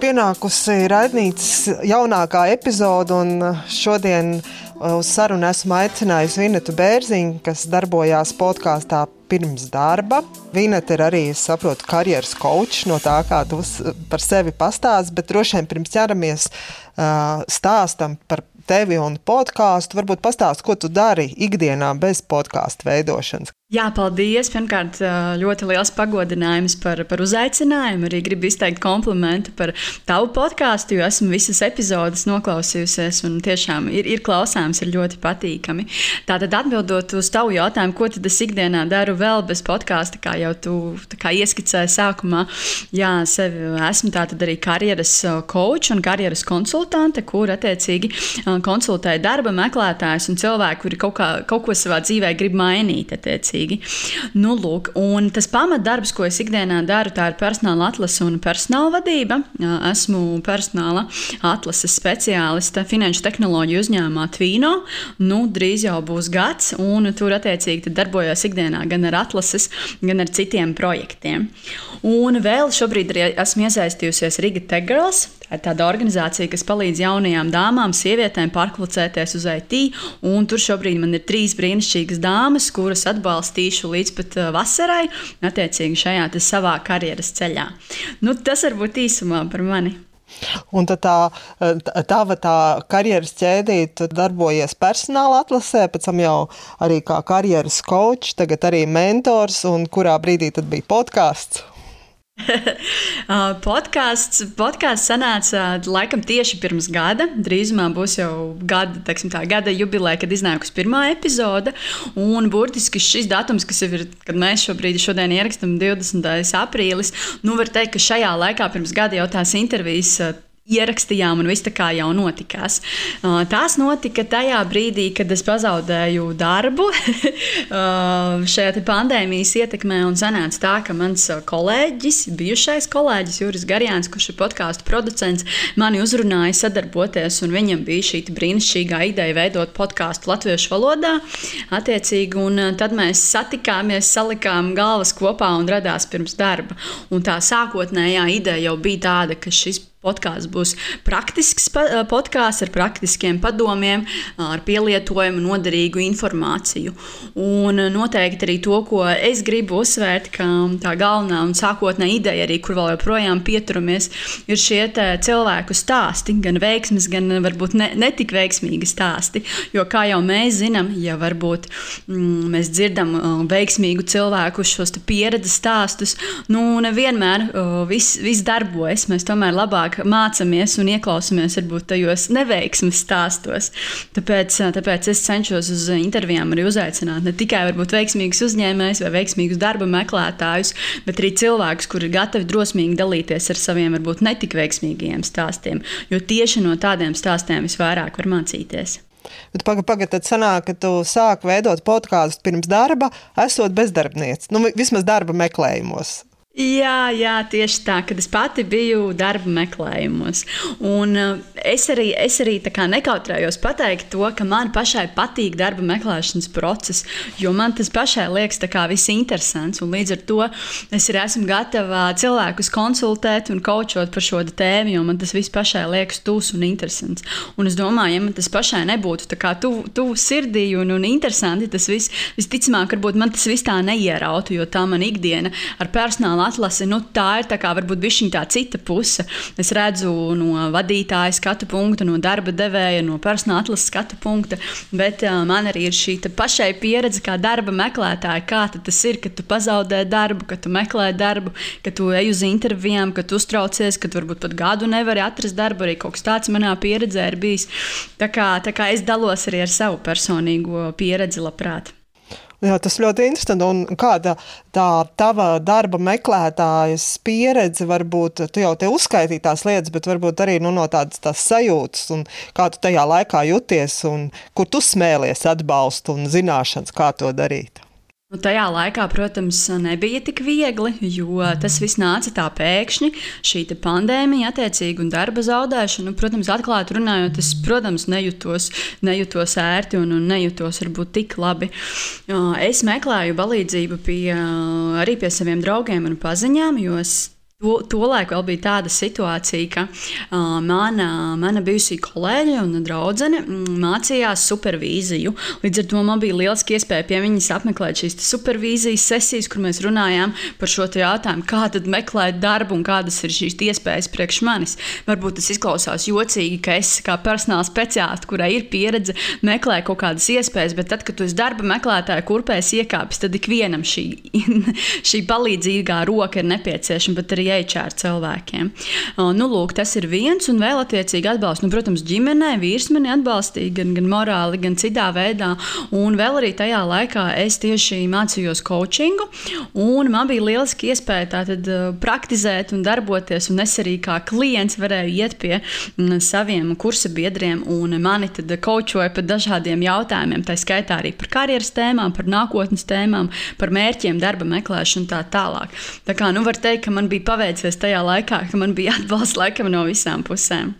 pienākusi raidnīcas jaunākā epizode, un šodien uz sarunu esmu aicinājusi Vinetu Bērziņu, kas darbojās podkāstā pirms darba. Vineta ir arī, es saprotu, karjeras coach no tā, kā tu par sevi pastāstīji, bet droši vien pirms ķeramies uh, stāstam par tevi un podkāstu, varbūt pastāst, ko tu dari ikdienā bez podkāstu veidošanas. Jā, paldies. Pirmkārt, ļoti liels pagodinājums par, par uzaicinājumu. Arī gribu izteikt komplimentu par tavu podkāstu, jo esmu visas epizodes noklausījusies un tiešām ir, ir klausāms, ir ļoti patīkami. Tātad, atbildot uz tavu jautājumu, ko tad es ikdienā daru vēl bez podkāsta, kā jau tu kā ieskicēji sākumā, jā, sevi esmu tātad arī karjeras coach un karjeras konsultante, kur attiecīgi konsultēju darba meklētājus un cilvēku, kuri kaut, kā, kaut ko savā dzīvē grib mainīt. Attiecīgi attiecīgi. Nu, lūk, un tas pamatdarbs, ko es ikdienā daru, tā ir personāla atlase un personāla vadība. Esmu personāla atlases speciāliste finanšu tehnoloģiju uzņēmumā Tvīno. Nu, drīz jau būs gads, un tur attiecīgi darbojos ikdienā gan ar atlases, gan ar citiem projektiem. Un vēl šobrīd esmu iesaistījusies Riga ir tāda organizācija, kas palīdz jaunajām dāmām, sievietēm pārkvalificēties uz IT. Tur šobrīd man ir trīs brīnišķīgas dāmas, kuras atbalstīšu līdz pat uh, vasarai, attiecīgi šajā savā karjeras ceļā. Nu, tas varbūt īsumā par mani. Un tā tava tā karjeras ķēdīte darbojies personāla atlasē, pēc tam jau arī kā karjeras coach, tagad arī mentors, un kurā brīdī tad bija podkāsts? Uh, podkāsts, podkāsts sanāca laikam tieši pirms gada. Drīzumā būs jau gada, tā, gada jubileja, kad iznākusi pirmā epizode. Un burtiski šis datums, kas ir, kad mēs šobrīd šodien ierakstām 20. aprīlis, nu var teikt, ka šajā laikā pirms gada jau tās intervijas ierakstījām, un viss tā kā jau notikās. Uh, tās notika tajā brīdī, kad es pazaudēju darbu uh, šajā pandēmijas ietekmē, un sanāca tā, ka mans kolēģis, bijušais kolēģis Juris Garjāns, kurš ir podkāstu producents, mani uzrunāja sadarboties, un viņam bija šī brīnišķīgā ideja veidot podkāstu latviešu valodā. Attiecīgi, un uh, tad mēs satikāmies, salikām galvas kopā un radās pirms darba. Un tā sākotnējā ideja jau bija tāda, ka šis Podkāsts būs praktisks podkāsts ar praktiskiem padomiem, ar pielietojumu, noderīgu informāciju. Un noteikti arī to, ko es gribu uzsvērt, ka tā galvenā un sākotnējā ideja, arī, kur vēl joprojām pieturamies, ir šie cilvēku stāsti, gan veiksmes, gan varbūt ne, netik veiksmīgi stāsti. Jo, kā jau mēs zinām, ja varbūt mm, mēs dzirdam veiksmīgu cilvēku šos pieredzes stāstus, nu nevienmēr viss vis darbojas. Mēs tomēr labāk vairāk mācāmies un ieklausāmies varbūt tajos neveiksmes stāstos. Tāpēc, tāpēc es cenšos uz intervijām arī uzaicināt ne tikai varbūt veiksmīgus uzņēmējus vai veiksmīgus darba meklētājus, bet arī cilvēkus, kuri ir gatavi drosmīgi dalīties ar saviem varbūt netik veiksmīgiem stāstiem. Jo tieši no tādiem stāstiem visvairāk var mācīties. Bet pagaidi, paga, tad sanāk, ka tu sāki veidot podkāstu pirms darba, esot bezdarbnieks, nu, vismaz darba meklējumos. Jā, jā, tieši tā, kad es pati biju darba meklējumos. Un uh, es arī, es arī nekautrējos pateikt to, ka man pašai patīk darba meklēšanas process, jo man tas pašai liekas viss interesants. Līdz ar to es arī esmu gatava cilvēkus konsultēt un kočot par šo tēmu, jo man tas viss pašai liekas tūs un interesants. Un es domāju, ja man tas pašai nebūtu tuvu tu sirdī un, un interesanti, tas viss visticamāk, varbūt man tas viss tā neierautu, jo tā man ikdiena ar personālu profesionāla atlase, nu, tā ir tā kā varbūt bišķiņ tā cita puse. Es redzu no vadītāja skatu punkta, no darba devēja, no personāla atlases skatu punkta, bet uh, man arī ir šī pašai pieredze kā darba meklētāja, kā tas ir, kad tu pazaudē darbu, kad tu meklē darbu, kad tu ej uz intervijām, kad tu uztraucies, kad varbūt pat gadu nevari atrast darbu, arī kaut kas tāds manā pieredzē ir bijis. Tā kā, tā kā es dalos arī ar savu personīgo pieredzi labprāt. Jā, tas ļoti interesanti. Un kāda tā tava darba meklētājas pieredze, varbūt tu jau te uzskaitīji tās lietas, bet varbūt arī nu, no tādas tās sajūtas, un kā tu tajā laikā jūties, un kur tu smēlies atbalstu un zināšanas, kā to darīt. Nu, tajā laikā, protams, nebija tik viegli, jo tas viss nāca tā pēkšņi. Šī pandēmija, attiecīgi, un darba zaudēšana, nu, protams, atklāti runājot, es, protams, nejūtos, nejūtos ērti un, un nejūtos varbūt tik labi. Es meklēju palīdzību pie, arī pie saviem draugiem un paziņām, jo es To, tolaik vēl bija tāda situācija, ka uh, mana, mana bijusī kolēģe un draudzene mācījās supervīziju. Līdz ar to man bija lieliski iespēja pie viņas apmeklēt šīs supervīzijas sesijas, kur mēs runājām par šo jautājumu, kā tad meklēt darbu un kādas ir šīs iespējas priekš manis. Varbūt tas izklausās jocīgi, ka es kā personāla speciālists, kurai ir pieredze, meklēju kaut kādas iespējas, bet tad, kad tu esi darba meklētāja kurpēs iekāpis, tad ikvienam šī, šī palīdzīgā roka ir nepieciešama. Arī HR cilvēkiem. Nu, lūk, tas ir viens, un vēl attiecīgi atbalsts. Nu, protams, ģimenē vīrs mani atbalstīja gan, gan morāli, gan citā veidā. Un vēl arī tajā laikā es tieši mācījos coachingu, un man bija lieliski iespēja tātad praktizēt un darboties. Un es arī kā klients varēju iet pie saviem kursa biedriem, un mani tad coachoja par dažādiem jautājumiem, tā skaitā arī par karjeras tēmām, par nākotnes tēmām, par mērķiem, darba meklēšanu un tā tālāk. Tā kā nu var teikt, ka man bija paveicies tajā laikā, ka man bija atbalsts laikam no visām pusēm.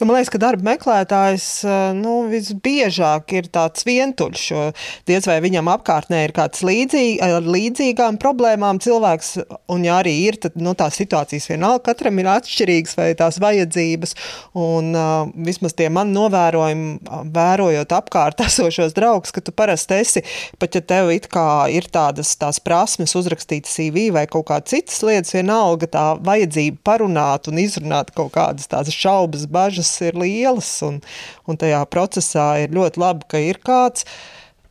Jo man liekas, ka darba meklētājs eh, nu, visbiežāk ir tāds vientuļš. Diez vai viņam apkārtnē ir kāds līdzīgi, ar līdzīgām problēmām cilvēks, un ja arī ir, tad nu, tās situācijas vienalga katram ir atšķirīgas vai tās vajadzības. Un uh, vismaz tie man novērojumi, vērojot apkārt esošos draugus, ka tu parasti esi, pat ja tev kā ir tādas tās prasmes uzrakstīt CV vai kaut kādas citas lietas, vienalga tā vajadzība parunāt un izrunāt kaut kādas tādas šaubas, bažas ir lielas, un, un tajā procesā ir ļoti labi, ka ir kāds.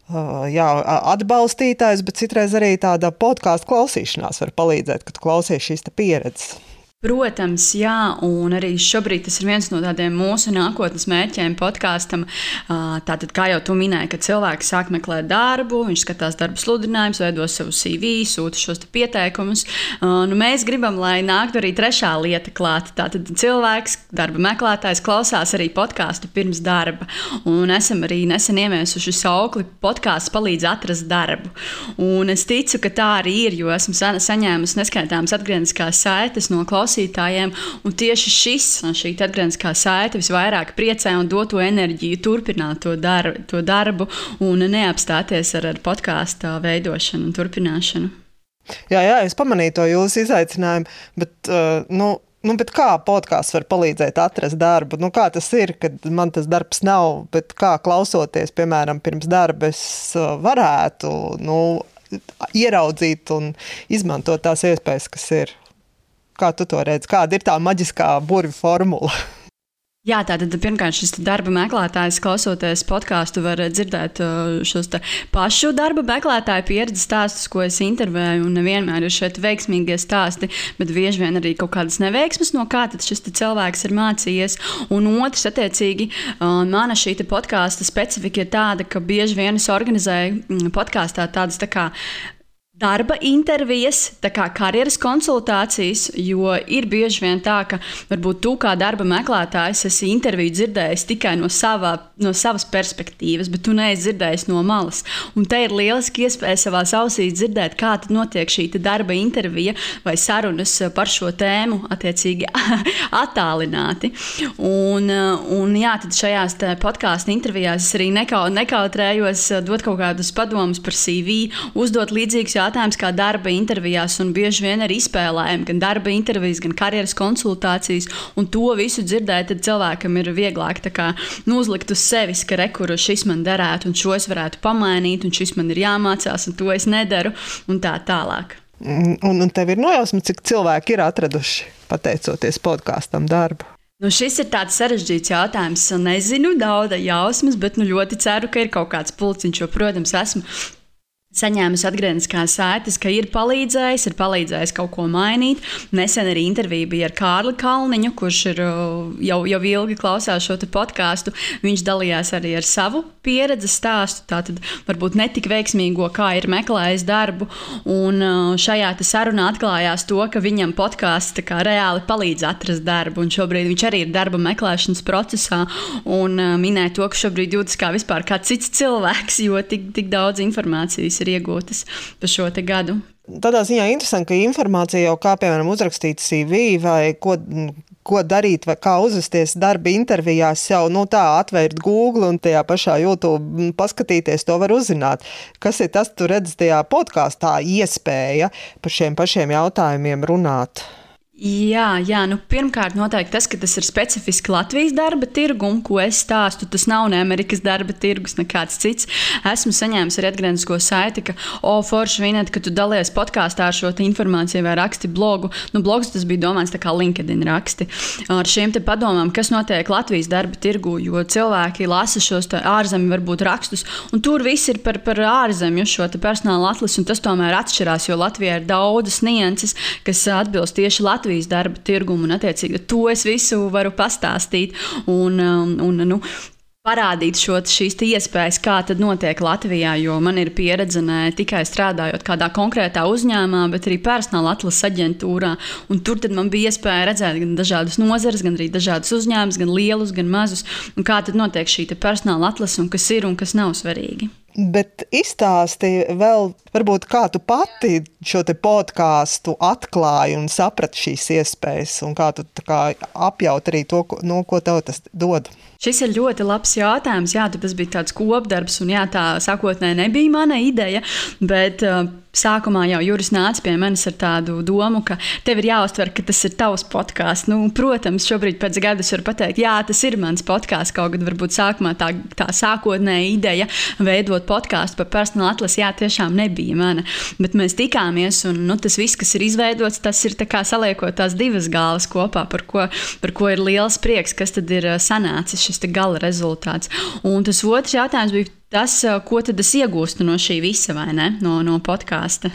Uh, jā, atbalstītājs, bet citreiz arī tāda podkāstu klausīšanās var palīdzēt, kad klausies šīs pieredzes. Protams, jā, un arī šobrīd tas ir viens no tādiem mūsu nākotnes mērķiem podkāstam. Tātad, kā jau tu minēji, kad cilvēks sāk meklēt darbu, viņš skatās darba sludinājumus, veido savu CV, sūta šos pieteikumus. Nu, mēs gribam, lai nāktu arī trešā lieta klāta. Tātad cilvēks, darba meklētājs, klausās arī podkāstu pirms darba. Un esam arī nesen ieviesuši saukli podkāsts palīdz atrast darbu. Un es ticu, ka tā arī ir, jo esmu saņēmusi neskaitāmas atgriezniskās saites no klausītājiem klausītājiem. Un tieši šis, šī atgriezniskā saite visvairāk priecē un dod to enerģiju, turpināt to, dar, to darbu un neapstāties ar, ar podkāstu veidošanu un turpināšanu. Jā, jā, es pamanīju to jūsu izaicinājumu, bet, uh, nu, Nu, kā podkāsts var palīdzēt atrast darbu? Nu, kā tas ir, kad man tas darbs nav, bet kā klausoties, piemēram, pirms darba, es uh, varētu nu, ieraudzīt un izmantot tās iespējas, kas ir? Kā tu to redzi? Kāda ir tā maģiskā burvju formula? Jā, tātad pirmkārt šis darba meklētājs, klausoties podkāstu, var dzirdēt uh, šos pašu darba meklētāju pieredzes stāstus, ko es intervēju. Un nevienmēr ir šeit veiksmīgie stāsti, bet bieži vien arī kaut kādas neveiksmes, no kā šis cilvēks ir mācījies. Un otrs, attiecīgi, uh, mana šī podkāstu specifika ir tāda, ka bieži vien es organizēju mm, podkāstā tādas tā kā darba intervijas, tā kā karjeras konsultācijas, jo ir bieži vien tā, ka varbūt tu kā darba meklētājs esi interviju dzirdējis tikai no, savā, no savas perspektīvas, bet tu neesi dzirdējis no malas. Un te ir lieliski iespēja savā ausīs dzirdēt, kā notiek šī darba intervija vai sarunas par šo tēmu, attiecīgi attālināti. Un, un jā, tad šajās podkāstu intervijās es arī nekau, nekautrējos dot kaut kādus padomus par CV, uzdot līdzīgus jautājumus jautājums kā darba intervijās, un bieži vien arī izspēlējam gan darba intervijas, gan karjeras konsultācijas, un to visu dzirdēt, tad cilvēkam ir vieglāk kā, nu, uzlikt uz sevis, ka rekuru šis man derētu, un šo es varētu pamainīt, un šis man ir jāmācās, un to es nedaru, un tā tālāk. Un, un tev ir nojausma, cik cilvēki ir atraduši, pateicoties podkāstam, darbu. Nu, šis ir tāds sarežģīts jautājums. Nezinu, daudz jausmas, bet nu, ļoti ceru, ka ir kaut kāds pulciņš, jo, protams, esmu saņēmusi atgriezniskās saites, ka ir palīdzējis, ir palīdzējis kaut ko mainīt. Nesen arī intervija bija ar Kārli Kalniņu, kurš ir, uh, jau, jau ilgi klausās šo podkāstu. Viņš dalījās arī ar savu pieredzes stāstu, tātad varbūt netik veiksmīgo, kā ir meklējis darbu. Un uh, šajā sarunā atklājās to, ka viņam podkāsts reāli palīdz atrast darbu. Un šobrīd viņš arī ir darba meklēšanas procesā un uh, minēja to, ka šobrīd jūtas kā vispār kā cits cilvēks, jo tik, tik daudz informācijas ir iegūtas pa šo gadu. Tādā ziņā interesanti, ka informācija jau kā piemēram uzrakstīt CV vai ko, ko darīt, vai kā uzvesties darba intervijās, jau nu, tā atvērt Google un tajā pašā YouTube paskatīties, to var uzzināt. Kas ir tas, tu redz tajā podkāstā iespēja par šiem pašiem jautājumiem runāt? Jā, jā nu, pirmkārt, noteikti tas, ka tas ir specifiski Latvijas darba tirgus, ko es stāstu. Tas nav ne Amerikas darba tirgus, nekāds cits. Esmu saņēmis arī atgrieznisko saiti, ka, o, forši vienot, ka tu dalies podkāstā ar šo informāciju vai raksti blogu. Nu, blogs tas bija domāts kā LinkedIn raksti. Ar šiem padomām, kas notiek Latvijas darba tirgu, jo cilvēki lasa šos ārzemju varbūt rakstus, un tur viss ir par, par ārzemju šo personāla atlasi, un tas tomēr atšķirās, jo Latvijā ir daudzas nianses, kas atbilst tieši Latvijas. Latvijas darba tirgumu, un attiecīgi to es visu varu pastāstīt. Un, um, un, nu, parādīt šo, šīs iespējas, kā tas notiek Latvijā. Jo man ir pieredze ne tikai strādājot kādā konkrētā uzņēmumā, bet arī personāla atlases aģentūrā. Un tur man bija iespēja redzēt gan dažādas nozares, gan arī dažādas uzņēmumus, gan lielus, gan mazus. Un kā tad notiek šī personāla atlase un kas ir un kas nav svarīgi. Bet izstāstīja vēl, varbūt, kā tu pati šo podkāstu atklāji un saprati šīs iespējas, un kā tu kā apjaut arī to, no, ko tev tas dod. Šis ir ļoti labs jautājums. Jā, tas bija tāds kopdarbs, un jā, tā sākotnēji nebija mana ideja. Bet, uh, Sākumā jau Juris nāca pie manis ar tādu domu, ka tev ir jāuztver, ka tas ir tavs podkāsts. Nu, protams, šobrīd pēc gada es varu pateikt, jā, tas ir mans podkāsts. Kaut gan varbūt sākumā tā, tā sākotnēja ideja veidot podkāstu par personāla atlasi, jā, tiešām nebija mana. Bet mēs tikāmies, un nu, tas viss, kas ir izveidots, tas ir saliekot tās divas galvas kopā, par ko, par ko ir liels prieks, kas tad ir sanācis šis gala rezultāts. Un tas otrs jautājums bija tas, ko tad es iegūstu no šī visa, vai ne? No, no podkāsta.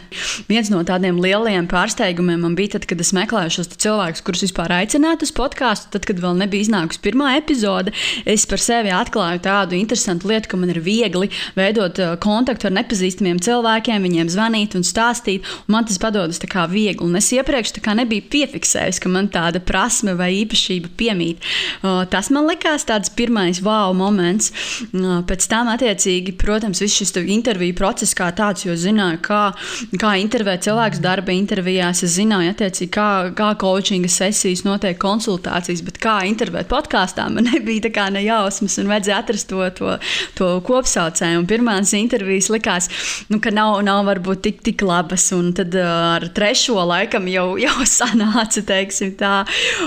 Viens no tādiem lielajiem pārsteigumiem man bija tad, kad es meklēju šos cilvēkus, kurus vispār aicināt uz podkāstu. Tad, kad vēl nebija iznākusi pirmā epizode, es par sevi atklāju tādu interesantu lietu, ka man ir viegli veidot kontaktu ar nepazīstamiem cilvēkiem, viņiem zvanīt un stāstīt. Un man tas padodas tā kā viegli. Un es iepriekš nebiju piefiksējis, ka man tāda prasme vai īpašība piemīt. Tas man likās tāds pirmais wow moments. Pēc tam attiecībā attiecīgi, protams, viss šis interviju process kā tāds, jo zināju, kā, kā intervēt cilvēkus darba intervijās, es zināju, attiecīgi, kā, kā coachinga sesijas notiek, konsultācijas, bet kā intervēt podkāstā, man nebija tā kā ne jausmas un vajadzēja atrast to, to, to kopsaucēju. Pirmās intervijas likās, nu, ka nav, nav varbūt tik, tik labas, un tad ar trešo laikam jau, jau sanāca, teiksim tā,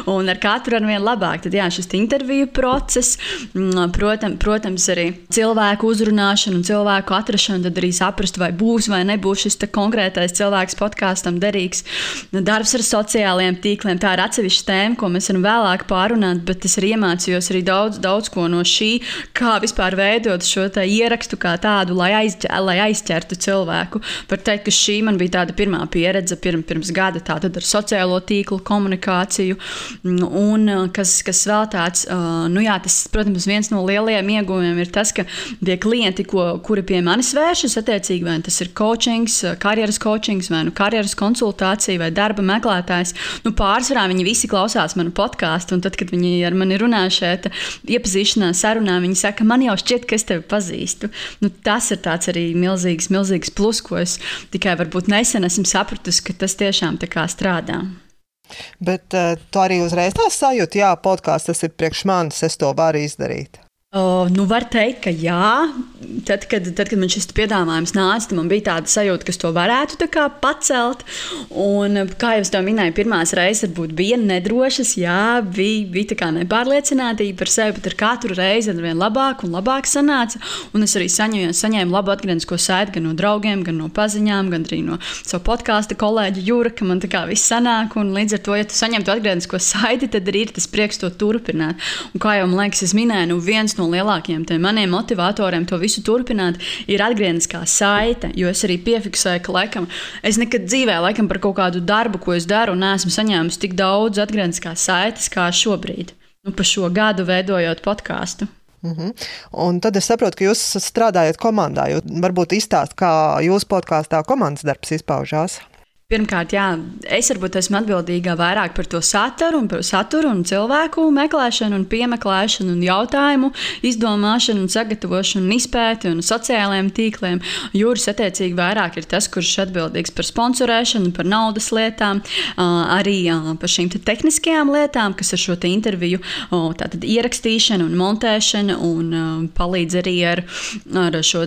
un ar katru ar vien labāk. Tad jā, šis interviju process, mm, protams, arī cilvēku uzrunāšana uzrunāšanu un cilvēku atrašanu, tad arī saprast, vai būs vai nebūs šis konkrētais cilvēks podkāstam derīgs. Darbs ar sociālajiem tīkliem tā ir atsevišķa tēma, ko mēs varam vēlāk pārunāt, bet es arī iemācījos arī daudz, daudz ko no šī, kā vispār veidot šo ierakstu kā tādu, lai, aizķer, lai aizķertu cilvēku. Var teikt, ka šī man bija tāda pirmā pieredze pirms, pirms gada ar sociālo tīklu komunikāciju, un kas, kas vēl tāds, nu jā, tas, protams, viens no lielajiem iegūmiem ir tas, ka tie klienti klienti, ko, kuri pie manis vēršas, attiecīgi, vai tas ir coachings, karjeras coachings, vai nu karjeras konsultācija, vai darba meklētājs, nu, pārsvarā viņi visi klausās manu podkāstu, tad, kad viņi ar mani runā šeit, iepazīšanās sarunā, viņi saka, man jau šķiet, ka es tevi pazīstu. Nu, tas ir arī milzīgs, milzīgs plus, ko es tikai varbūt nesen esmu sapratusi, ka tas tiešām tā kā strādā. Bet uh, tu arī uzreiz tā sajūti, jā, podkāsts tas ir priekš manis, es to varu izdarīt. Uh, nu, var teikt, ka jā. Tad, kad, tad, kad man šis piedāvājums nāca, man bija tāda sajūta, ka to varētu pacelt. Un, kā jau es to minēju, pirmās reizes varbūt bija nedrošas, jā, bija, bija tā kā nepārliecinātība par sevi, bet ar katru reizi ar vien labāk un labāk sanāca. Un es arī saņēmu, saņēmu labu atgrieznisko saiti gan no draugiem, gan no paziņām, gan arī no savu podkāstu kolēģa Jūra, ka man tā kā viss sanāk. Un līdz ar to, ja tu saņem to atgrieznisko saiti, tad arī ir tas prieks to turpināt. Un kā jau man liekas, es minēju, nu viens no lielākajiem maniem motivatoriem to visu turpināt ir atgriezniskā saite. Jo es arī piefiksēju, ka laikam, es nekad dzīvē laikam, par kaut kādu darbu, ko es daru, neesmu saņēmusi tik daudz atgriezniskās saites kā šobrīd. Nu, pa šo gadu veidojot podkāstu. Mm -hmm. Un tad es saprotu, ka jūs strādājat komandā. Varbūt izstāstīt, kā jūsu podkāstā komandas darbs izpaužās. Pirmkārt, jā, es varbūt esmu atbildīga vairāk par to saturu, un par saturu un cilvēku meklēšanu, un piemeklēšanu, un jautājumu izdomāšanu, un sagatavošanu, un izpēti un sociālajiem tīkliem. Jūras attiecīgi vairāk ir tas, kurš atbildīgs par sponsorēšanu, par naudas lietām, arī par šīm te tehniskajām lietām, kas ar šo interviju ierakstīšanu un montēšanu, un palīdz arī ar, ar šo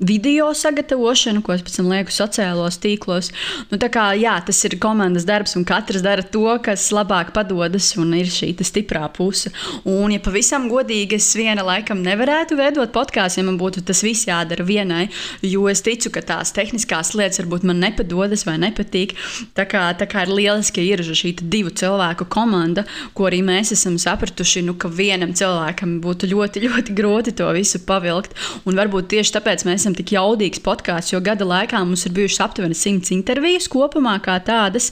video sagatavošanu, ko es pēc tam lieku sociālos tīklos. Nu, kā, jā, tas ir komandas darbs, un katrs dara to, kas labāk padodas, un ir šī stiprā puse. Un, ja pavisam godīgi, es viena laikam nevarētu veidot podkāstu, ja man būtu tas viss jādara vienai, jo es ticu, ka tās tehniskās lietas varbūt man nepadodas vai nepatīk. Tā kā, tā kā ir lieliski, ka ir šī divu cilvēku komanda, ko arī mēs esam sapratuši, nu, ka vienam cilvēkam būtu ļoti, ļoti grūti to visu pavilkt. Un varbūt tieši tāpēc mēs esam tik jaudīgs podkāsts, jo gada laikā mums ir bijušas aptuveni simts intervijas kopumā kā tādas,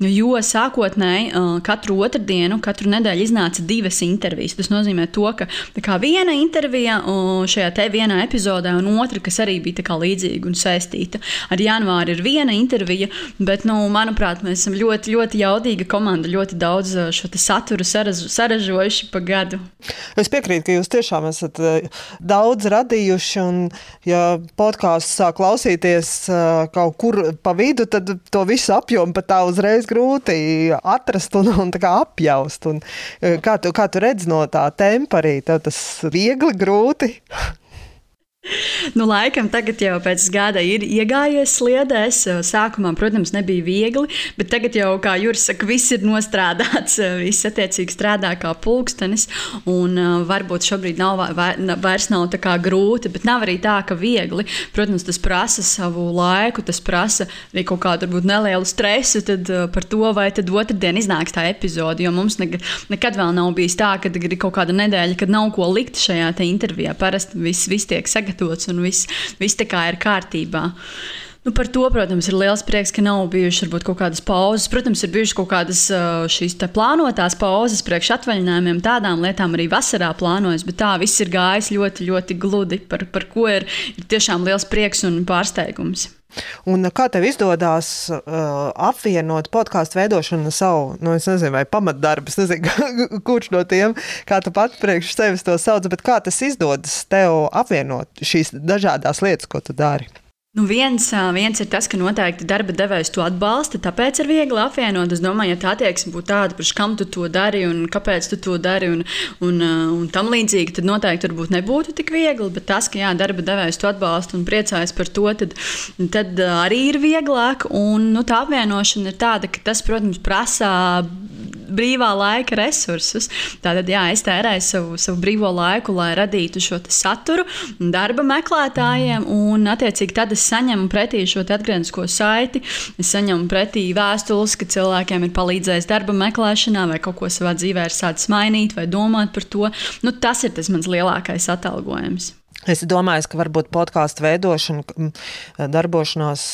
jo sākotnēji katru otrdienu, katru nedēļu iznāca divas intervijas. Tas nozīmē to, ka viena intervija šajā te vienā epizodē, un otra, kas arī bija līdzīga un saistīta ar janvāru, ir viena intervija, bet, nu, manuprāt, mēs esam ļoti, ļoti jaudīga komanda, ļoti daudz šo saturu saraž, saražojuši pa gadu. Es piekrītu, ka jūs tiešām esat daudz radījuši, un ja podkāsts sāk klausīties kaut kur pa vidu, tad to visu apjomu pat tā uzreiz grūti atrast un, un apjaust. Un, kā, tu, kā tu redz no tā tempa arī, tev tas viegli, grūti? Nu, laikam tagad jau pēc gada ir iegājies sliedēs. Sākumā, protams, nebija viegli, bet tagad jau, kā Juris saka, viss ir nostrādāts, viss attiecīgi strādā kā pulkstenis. Un uh, varbūt šobrīd nav, vairs nav tā kā grūti, bet nav arī tā, ka viegli. Protams, tas prasa savu laiku, tas prasa arī kaut kādu varbūt nelielu stresu par to, vai tad otrdien iznāks tā epizode. Jo mums nekad, nekad vēl nav bijis tā, ka ir kaut kāda nedēļa, kad nav ko likt šajā intervijā. Parasti viss, viss tiek sagatavots sagatavots un viss, viss tā kā ir kārtībā. Nu, par to, protams, ir liels prieks, ka nav bijušas varbūt kaut kādas pauzes. Protams, ir bijušas kaut kādas šīs plānotās pauzes priekš atvaļinājumiem, tādām lietām arī vasarā plānojas, bet tā viss ir gājis ļoti, ļoti gludi, par, par ko ir, ir tiešām liels prieks un pārsteigums. Un kā tev izdodas uh, apvienot podkāstu veidošanu ar savu, nu, nezinu, vai pamatdarbu, nezinu, kurš no tiem, kā tu pats priekš sevis to sauc, bet kā tas izdodas tev apvienot šīs dažādas lietas, ko tu dari? Nu viens, viens ir tas, ka noteikti darba devējs to atbalsta, tāpēc ir viegli apvienot. Es domāju, ja tā attieksme būtu tāda, par kam tu to dari un kāpēc tu to dari un, un, un tam līdzīgi, tad noteikti nebūtu tik viegli. Bet tas, ka jā, darba devējs to atbalsta un priecājas par to, tad, tad arī ir vieglāk. Un, nu, tā apvienošana ir tāda, ka tas, protams, prasa brīvā laika resursus. Tātad, jā, es tērēju savu, savu brīvo laiku, lai radītu šo saturu darba meklētājiem, un, attiecīgi, tad es saņemu pretī šo atgrieznisko saiti. Es saņemu pretī vēstules, ka cilvēkiem ir palīdzējis darba meklēšanā, vai kaut ko savā dzīvē ir sācis mainīt, vai domāt par to. Nu, tas ir tas mans lielākais atalgojums. Es domāju, ka varbūt podkāstu veidošana, darbošanās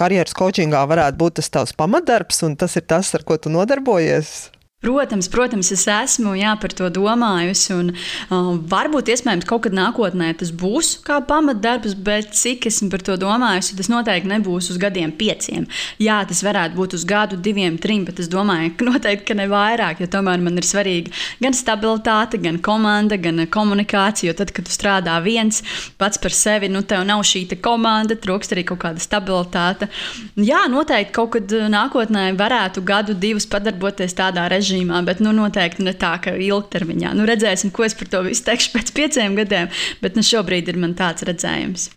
karjeras coachingā varētu būt tas tavs pamatdarbs, un tas ir tas, ar ko tu nodarbojies. Protams, protams, es esmu jā, par to domājusi. Un, uh, varbūt iespējams kaut kad nākotnē tas būs kā pamatdarbs, bet cik esmu par to domājusi, tas noteikti nebūs uz gadiem pieciem. Jā, tas varētu būt uz gadu, diviem, trim, bet es domāju, ka noteikti ka ne vairāk, jo tomēr man ir svarīga gan stabilitāte, gan komanda, gan komunikācija. Jo tad, kad tu strādā viens pats par sevi, nu tev nav šī komanda, trūkst arī kaut kāda stabilitāte. Jā, noteikti kaut kad nākotnē varētu gadu, divus padarboties tādā režīmā režīmā, bet nu, noteikti ne tā, ka ilgtermiņā. Nu, redzēsim, ko es par to visu teikšu pēc pieciem gadiem, bet nu, šobrīd ir man tāds redzējums.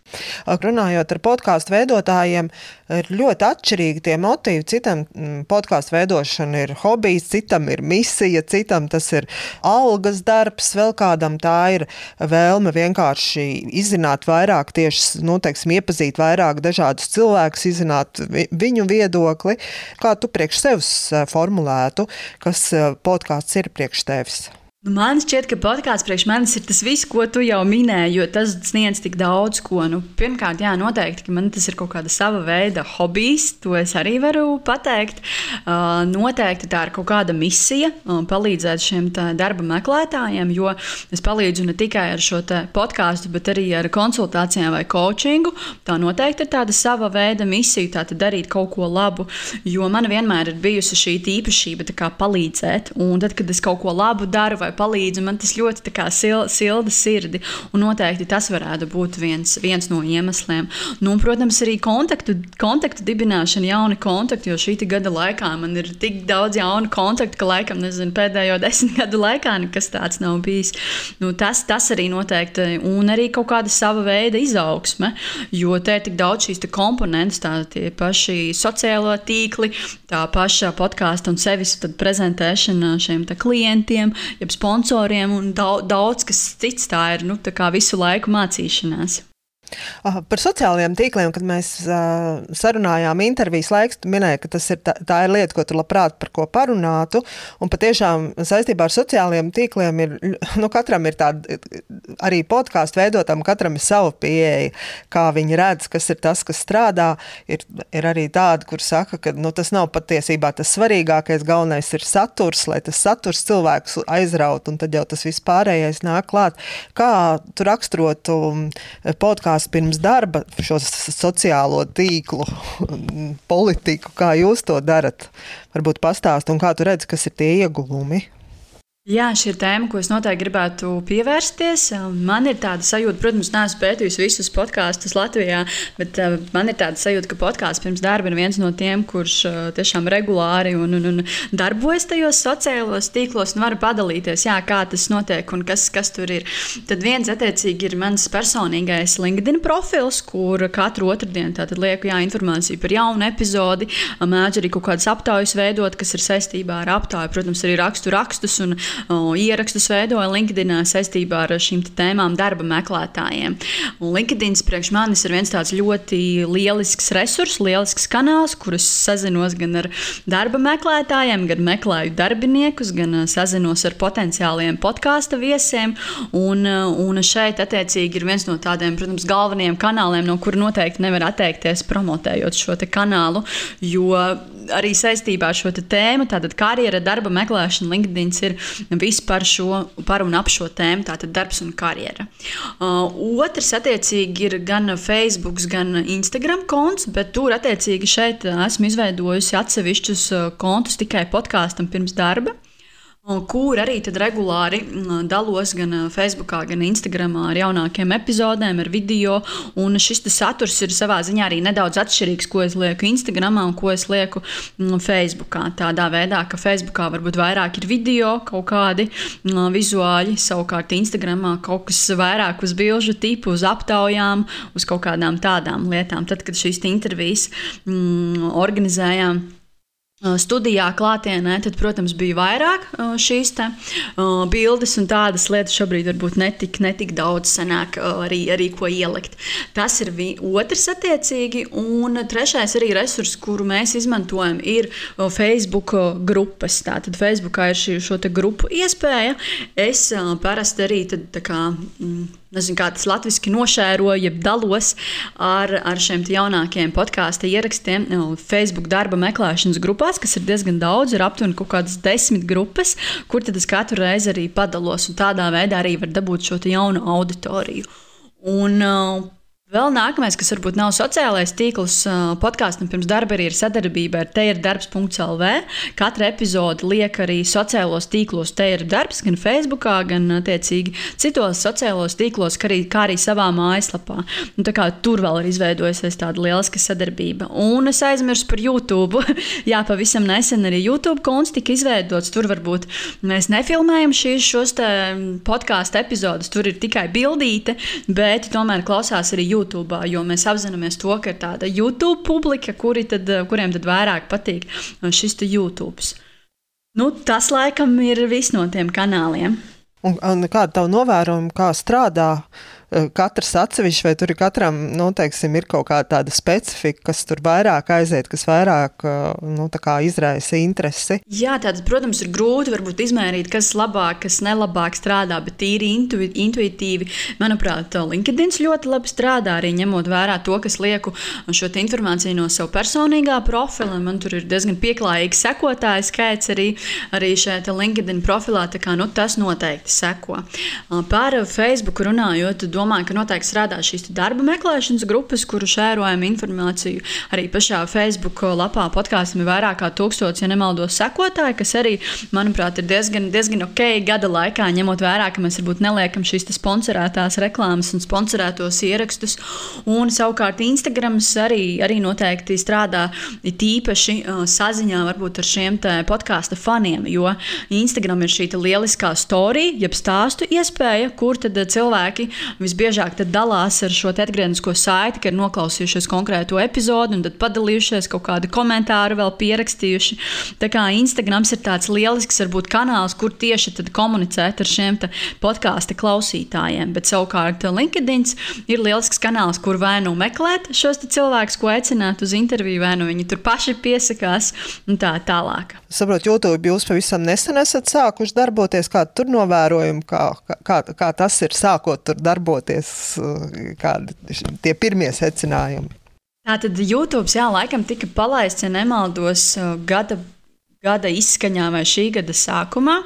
Runājot ar podkāstu veidotājiem, ir ļoti atšķirīgi tie motīvi. Citam mm, podkāstu veidošana ir hobijs, citam ir misija, citam tas ir algas darbs, vēl kādam tā ir vēlme vienkārši izzināt vairāk, tieši nu, teiksim, iepazīt vairāk dažādus cilvēkus, izzināt viņu viedokli. Kā tu priekš sevis eh, formulētu, kas eh, podkāsts ir priekš tevis? Nu, man šķiet, ka podkāsts priekš manis ir tas viss, ko tu jau minēji, jo tas sniedz tik daudz ko. Nu, pirmkārt, jā, noteikti, ka man tas ir kaut kāda sava veida hobijs, to es arī varu pateikt. Uh, noteikti tā ir kaut kāda misija uh, palīdzēt šiem darba meklētājiem, jo es palīdzu ne tikai ar šo podkāstu, bet arī ar konsultācijām vai coachingu. Tā noteikti ir tāda sava veida misija, tātad darīt kaut ko labu, jo man vienmēr ir bijusi šī īpašība palīdzēt. Un tad, kad es kaut ko labu daru vai palīdz. Man tas ļoti sil, silda sirdi. Un noteikti tas varētu būt viens, viens no iemesliem. Nu, un, protams, arī kontaktu, kontaktu dibināšana, jauni kontakti, jo šī gada laikā man ir tik daudz jaunu kontaktu, ka laikam nezinu, pēdējo desmit gadu laikā nekas tāds nav bijis. Nu, tas, tas arī noteikti, un arī kaut kāda sava veida izaugsme, jo te ir tik daudz šīs komponentes, tā tie paši sociālo tīkli, tā paša podkāstu un sevis prezentēšana šiem klientiem, jeb sponsoriem un daudz, daudz kas cits. Tā ir nu, tā visu laiku mācīšanās. Par sociālajiem tīkliem, kad mēs uh, sarunājām intervijas laiks, tu minēji, ka tas ir tā, tā ir lieta, ko tu labprāt par ko parunātu. Un patiešām saistībā ar sociālajiem tīkliem ir, nu, katram ir tāda, arī podkāstu veidotam, katram ir sava pieeja, kā viņi redz, kas ir tas, kas strādā. Ir, ir arī tādi, kur saka, ka nu, tas nav patiesībā tas svarīgākais, galvenais ir saturs, lai tas saturs cilvēkus aizraut, un tad jau tas viss pārējais nāk klāt. Kā tu raksturotu podkāstu? Apstāst pirms darba šo sociālo tīklu politiku, kā jūs to darat? Varbūt pastāst, un kā tu redzi, kas ir tie ieguvumi? Jā, šī ir tēma, ko es noteikti gribētu pievērsties. Man ir tāda sajūta, protams, neesmu pētījis visus podkāstus Latvijā, bet man ir tāda sajūta, ka podkāsts pirms darba ir viens no tiem, kurš uh, tiešām regulāri un, un, un darbojas tajos sociālos tīklos un var padalīties, jā, kā tas notiek un kas, kas tur ir. Tad viens, attiecīgi, ir mans personīgais LinkedIn profils, kur katru otrdienu lieku jā, informāciju par jaunu epizodi, mēģinu arī kaut kādas aptaujas veidot, kas ir saistībā ar aptauju, protams, arī rakstu rakstus. Un, ierakstus veidoja LinkedIn saistībā ar šīm tēmām darba meklētājiem. LinkedIn priekš manis ir viens tāds ļoti lielisks resurs, lielisks kanāls, kurus sazinos gan ar darba meklētājiem, gan meklēju darbiniekus, gan sazinos ar potenciāliem podkāstu viesiem. Un, un šeit, attiecīgi, ir viens no tādiem, protams, galvenajiem kanāliem, no kura noteikti nevar atteikties promotējot šo kanālu. Jo arī saistībā ar šo tēmu, tātad karjera, darba meklēšana, LinkedIn ir viss par šo, par un ap šo tēmu, tātad darbs un karjera. Uh, otrs, attiecīgi, ir gan Facebook, gan Instagram konts, bet tur, attiecīgi, šeit esmu izveidojusi atsevišķus uh, kontus tikai podkāstam pirms darba kur arī regulāri mm, dalos gan Facebook, gan Instagram ar jaunākiem epizodēm, ar video. Un šis saturs ir savā ziņā arī nedaudz atšķirīgs, ko es lieku Instagram un ko es lieku mm, Facebook. Tādā veidā, ka Facebook varbūt vairāk ir video, kaut kādi mm, vizuāļi, savukārt Instagram kaut kas vairāk uz bilžu tipu, uz aptaujām, uz kaut kādām tādām lietām. Tad, kad šīs intervijas mm, organizējām, studijā klātienē, tad, protams, bija vairāk šīs te, uh, bildes un tādas lietas. Šobrīd varbūt netik, netik daudz sanāk uh, arī, arī ko ielikt. Tas ir vi, otrs attiecīgi. Un trešais arī resurs, kuru mēs izmantojam, ir Facebook grupas. Tātad Facebookā ir šī grupu iespēja. Es uh, parasti arī tad, kā. Mm, nezinu, kā tas latviešu nošēroju, jeb dalos ar, ar šiem jaunākajiem podkāstu ierakstiem Facebook darba meklēšanas grupās, kas ir diezgan daudz, ir aptuveni kaut kādas desmit grupas, kur tad es katru reizi arī padalos, tādā veidā arī var dabūt šo jaunu auditoriju. Un, uh, Vēl nākamais, kas varbūt nav sociālais tīkls, podkāstam pirms darba arī ir sadarbība ar te ir darbs.lv. Katra epizode liek arī sociālos tīklos, te ir darbs, gan Facebook, gan attiecīgi citos sociālos tīklos, kā arī, kā arī savā mājaslapā. Un, tur vēl ir izveidojusies tāda lieliska sadarbība. Un es aizmirsu par YouTube. Jā, pavisam nesen arī YouTube konts tika izveidots. Tur varbūt mēs nefilmējam šīs podkāstu epizodus, tur ir tikai bildīte, bet tomēr klausās arī YouTube. YouTube, jo mēs apzināmies to, ka ir tāda YouTube publika, kuri tad, kuriem tad vairāk patīk šis YouTube. Nu, tas laikam ir viss no tiem kanāliem. Un, un kāda ir tava novērojuma, kā strādā Eh, katrs atsevišķi, vai tur ir katram, nu, teiksim, ir kaut kāda tāda specifika, kas tur vairāk aiziet, kas vairāk, eh, nu, izraisa interesi? Jā, tāds, protams, ir grūti varbūt izmērīt, kas labāk, kas nelabāk strādā, bet tīri intu, intuitīvi, manuprāt, LinkedIn ļoti labi strādā, arī ņemot vērā to, kas lieku šo informāciju no sava personīgā profila. Man tur ir diezgan pieklājīgs sekotāju skaits arī, arī šeit LinkedIn profilā, tā kā nu, tas noteikti seko. Par Facebook runājot, domāju, domāju, ka noteikti strādā šīs darba meklēšanas grupas, kuru šērojam informāciju. Arī pašā Facebook lapā podkāstam ir vairāk kā tūkstots, ja nemaldos, sekotāji, kas arī, manuprāt, ir diezgan, diezgan ok gada laikā, ņemot vērā, ka mēs varbūt neliekam šīs sponsorētās reklāmas un sponsorētos ierakstus. Un savukārt Instagrams arī, arī noteikti strādā tīpaši uh, saziņā varbūt ar šiem podkāstu faniem, jo Instagram ir šī lieliskā storija, jeb stāstu iespēja, kur tad cilvēki visbiežāk dalās ar šo atgrieznisko saiti, ka ir noklausījušies konkrēto epizodi un tad padalījušies kaut kādu komentāru, vēl pierakstījuši. Tā kā Instagrams ir tāds lielisks, varbūt kanāls, kur tieši komunicēt ar šiem podkāstu klausītājiem. Bet savukārt LinkedIn ir lielisks kanāls, kur vai nu meklēt šos cilvēkus, ko aicināt uz interviju, vai nu viņi tur paši piesakās un tā tālāk. Saprotu, YouTube jūs pavisam nesen esat sākuši darboties. Kā tur novērojumi, kā, kā, kā tas ir sākot tur darboties, kādi tie pirmie secinājumi? Tātad YouTube, jā, laikam tika palaists, ja nemaldos, gada gada izskaņā vai šī gada sākumā.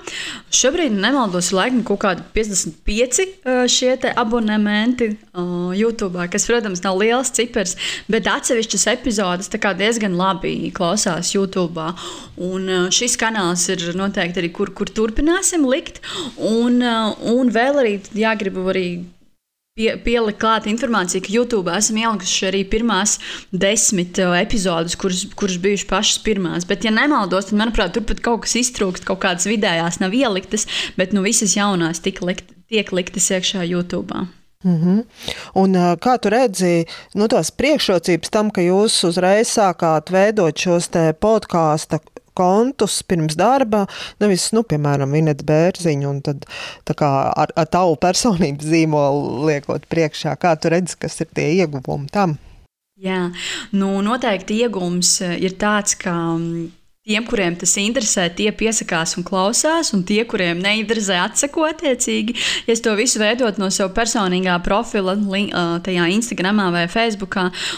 Šobrīd, nemaldos, laikam kaut kādi 55 šie abonementi YouTube, kas, protams, nav liels cipars, bet atsevišķas epizodes diezgan labi klausās YouTube. Un šis kanāls ir noteikti arī, kur, kur turpināsim likt. Un, un vēl arī jāgribu arī pie, pielikt klāt informāciju, ka YouTube esam ielikuši arī pirmās desmit uh, epizodes, kuras, kuras bijušas pašas pirmās. Bet, ja nemaldos, tad, manuprāt, tur pat kaut kas iztrūkst, kaut kādas vidējās nav ieliktas, bet nu, visas jaunās likt, tiek liktas iekšā YouTube. Mm -hmm. Un, uh, kā tu redzi, nu, tās priekšrocības tam, ka jūs uzreiz sākāt veidot šos podkāstu kontus pirms darba, nevis, nu, piemēram, Vineta Bērziņu, un tad kā, ar, ar tavu personības zīmolu liekot priekšā, kā tu redzi, kas ir tie ieguvumi tam? Jā, nu, noteikti iegūms eh, ir tāds, ka mm, Tiem, kuriem tas interesē, tie piesakās un klausās, un tie, kuriem neinteresē, atsako attiecīgi. Ja es to visu veidot no sava personīgā profila, tajā Instagram vai Facebook,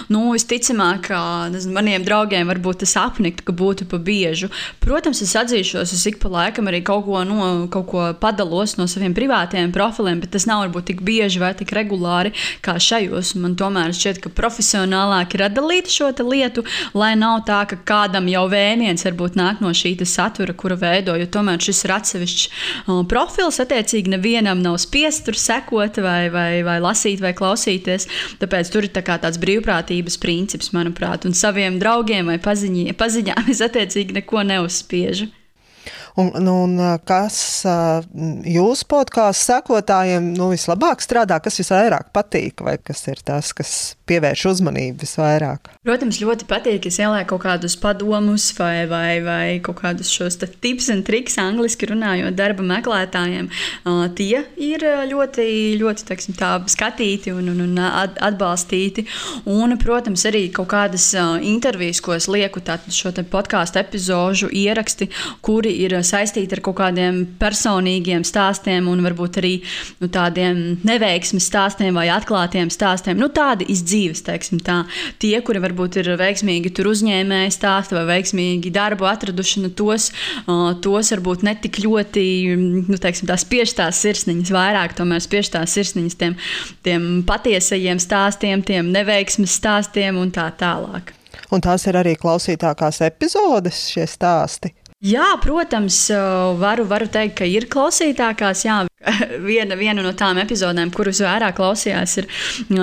nu, visticamāk, nezinu, maniem draugiem varbūt tas apniktu, ka būtu pa biežu. Protams, es atzīšos, es ik pa laikam arī kaut ko, no, kaut ko padalos no saviem privātiem profiliem, bet tas nav varbūt tik bieži vai tik regulāri kā šajos. Man tomēr šķiet, ka profesionālāk ir atdalīt šo lietu, lai nav tā, ka kādam jau vēniens ir varbūt nāk no šī satura, kuru veidoju. Tomēr šis ir atsevišķs uh, profils. Attiecīgi, nevienam nav spiests tur sekot, vai, vai, vai lasīt, vai klausīties. Tāpēc tur ir tā tāds brīvprātības princips, manuprāt, un saviem draugiem vai paziņi, paziņām es attiecīgi neko neuzspiežu. Un, nu, un kas jūsu podkāstu sekotājiem nu, vislabāk strādā, kas visvairāk patīk, vai kas ir tas, kas pievērš uzmanību visvairāk? Protams, ļoti patīk, ja ielieku kaut kādus padomus vai, vai, vai kaut kādus šos tips un triks, angļuiski runājot, darba meklētājiem. Tie ir ļoti, ļoti teiksim, tā, skatīti un, un, un atbalstīti. Un, protams, arī kaut kādas intervijas, ko es lieku šo podkāstu epizodu ieraksti, kuri ir saistīti ar kaut kādiem personīgiem stāstiem un varbūt arī nu, tādiem neveiksmes stāstiem vai atklātiem stāstiem. Nu, tādi izdzīves, teiksim tā. Tie, kuri varbūt ir veiksmīgi tur uzņēmēji stāsti vai veiksmīgi darbu atraduši, nu, tos, tos varbūt netik ļoti, nu, teiksim, tās spiežtās sirsniņas, vairāk tomēr spiežtās sirsniņas tiem, tiem patiesajiem stāstiem, tiem neveiksmes stāstiem un tā tālāk. Un tās ir arī klausītākās epizodes, šie stāsti. Jā, protams, varu, varu teikt, ka ir klausītākās. Jā, viena, viena no tām epizodēm, kuras vairāk klausījās, ir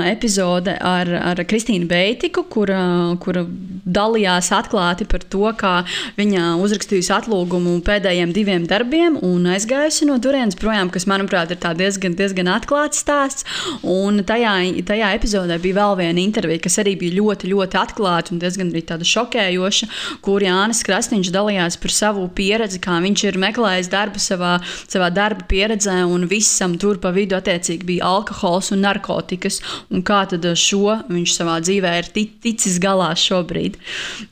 epizode ar, ar Kristīnu Beitiku, kura, kura dalījās atklāti par to, kā viņa uzrakstījusi atlūgumu pēdējiem diviem darbiem un aizgājusi no turienes projām, kas, manuprāt, ir diezgan, diezgan atklāts stāsts. Un tajā, tajā epizodē bija vēl viena intervija, kas arī bija ļoti, ļoti atklāta un diezgan arī šokējoša, kur Jānis Krasniņš dalījās par savu pieredzi, kā viņš ir meklējis darbu savā, savā darba pieredzē un visam tur pa vidu attiecīgi bija alkohols un narkotikas, un kā tad šo viņš savā dzīvē ir ticis galā šobrīd.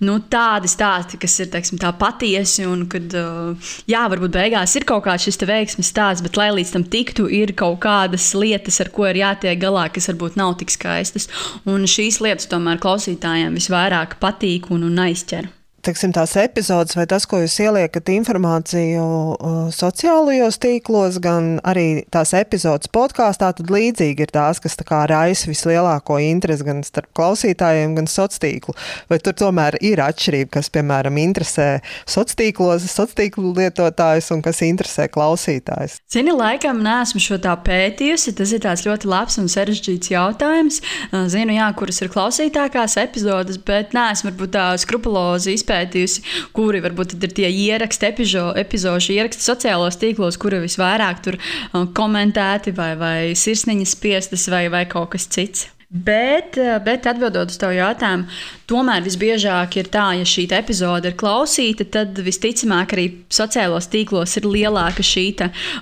Nu, tādi stāsti, kas ir teiksim, patiesi, un kad, jā, varbūt beigās ir kaut kāds šis veiksmes stāsts, bet lai līdz tam tiktu, ir kaut kādas lietas, ar ko ir jātiek galā, kas varbūt nav tik skaistas. Un šīs lietas tomēr klausītājiem visvairāk patīk un, un aizķer. Teksim, tās epizodes vai tas, ko jūs ieliekat informāciju sociālajos tīklos, gan arī tās epizodes podkāstā, tad līdzīgi ir tās, kas tā raisa vislielāko interesi gan starp klausītājiem, gan sociālajiem tīklu. Vai tur tomēr ir atšķirība, kas, piemēram, interesē sociālos tīklos, sociālo tīklu lietotājus un kas interesē klausītājus? Zini, laikam neesmu šo tā pētījusi. Tas ir ļoti labs un sarežģīts jautājums. Zinu, jā, kuras ir klausītākās epizodes, bet neesmu varbūt tā skrupulozi izpētījusi, kuri varbūt ir tie ieraksti, epizodu ieraksti sociālos tīklos, kuri visvairāk tur komentēti vai, vai sirsniņas spiestas vai, vai kaut kas cits. Bet, eh, bet atbildot uz tavu jautājumu, tomēr visbiežāk ir tā, ja šī epizode ir klausīta, tad visticamāk arī sociālos tīklos ir lielāka šī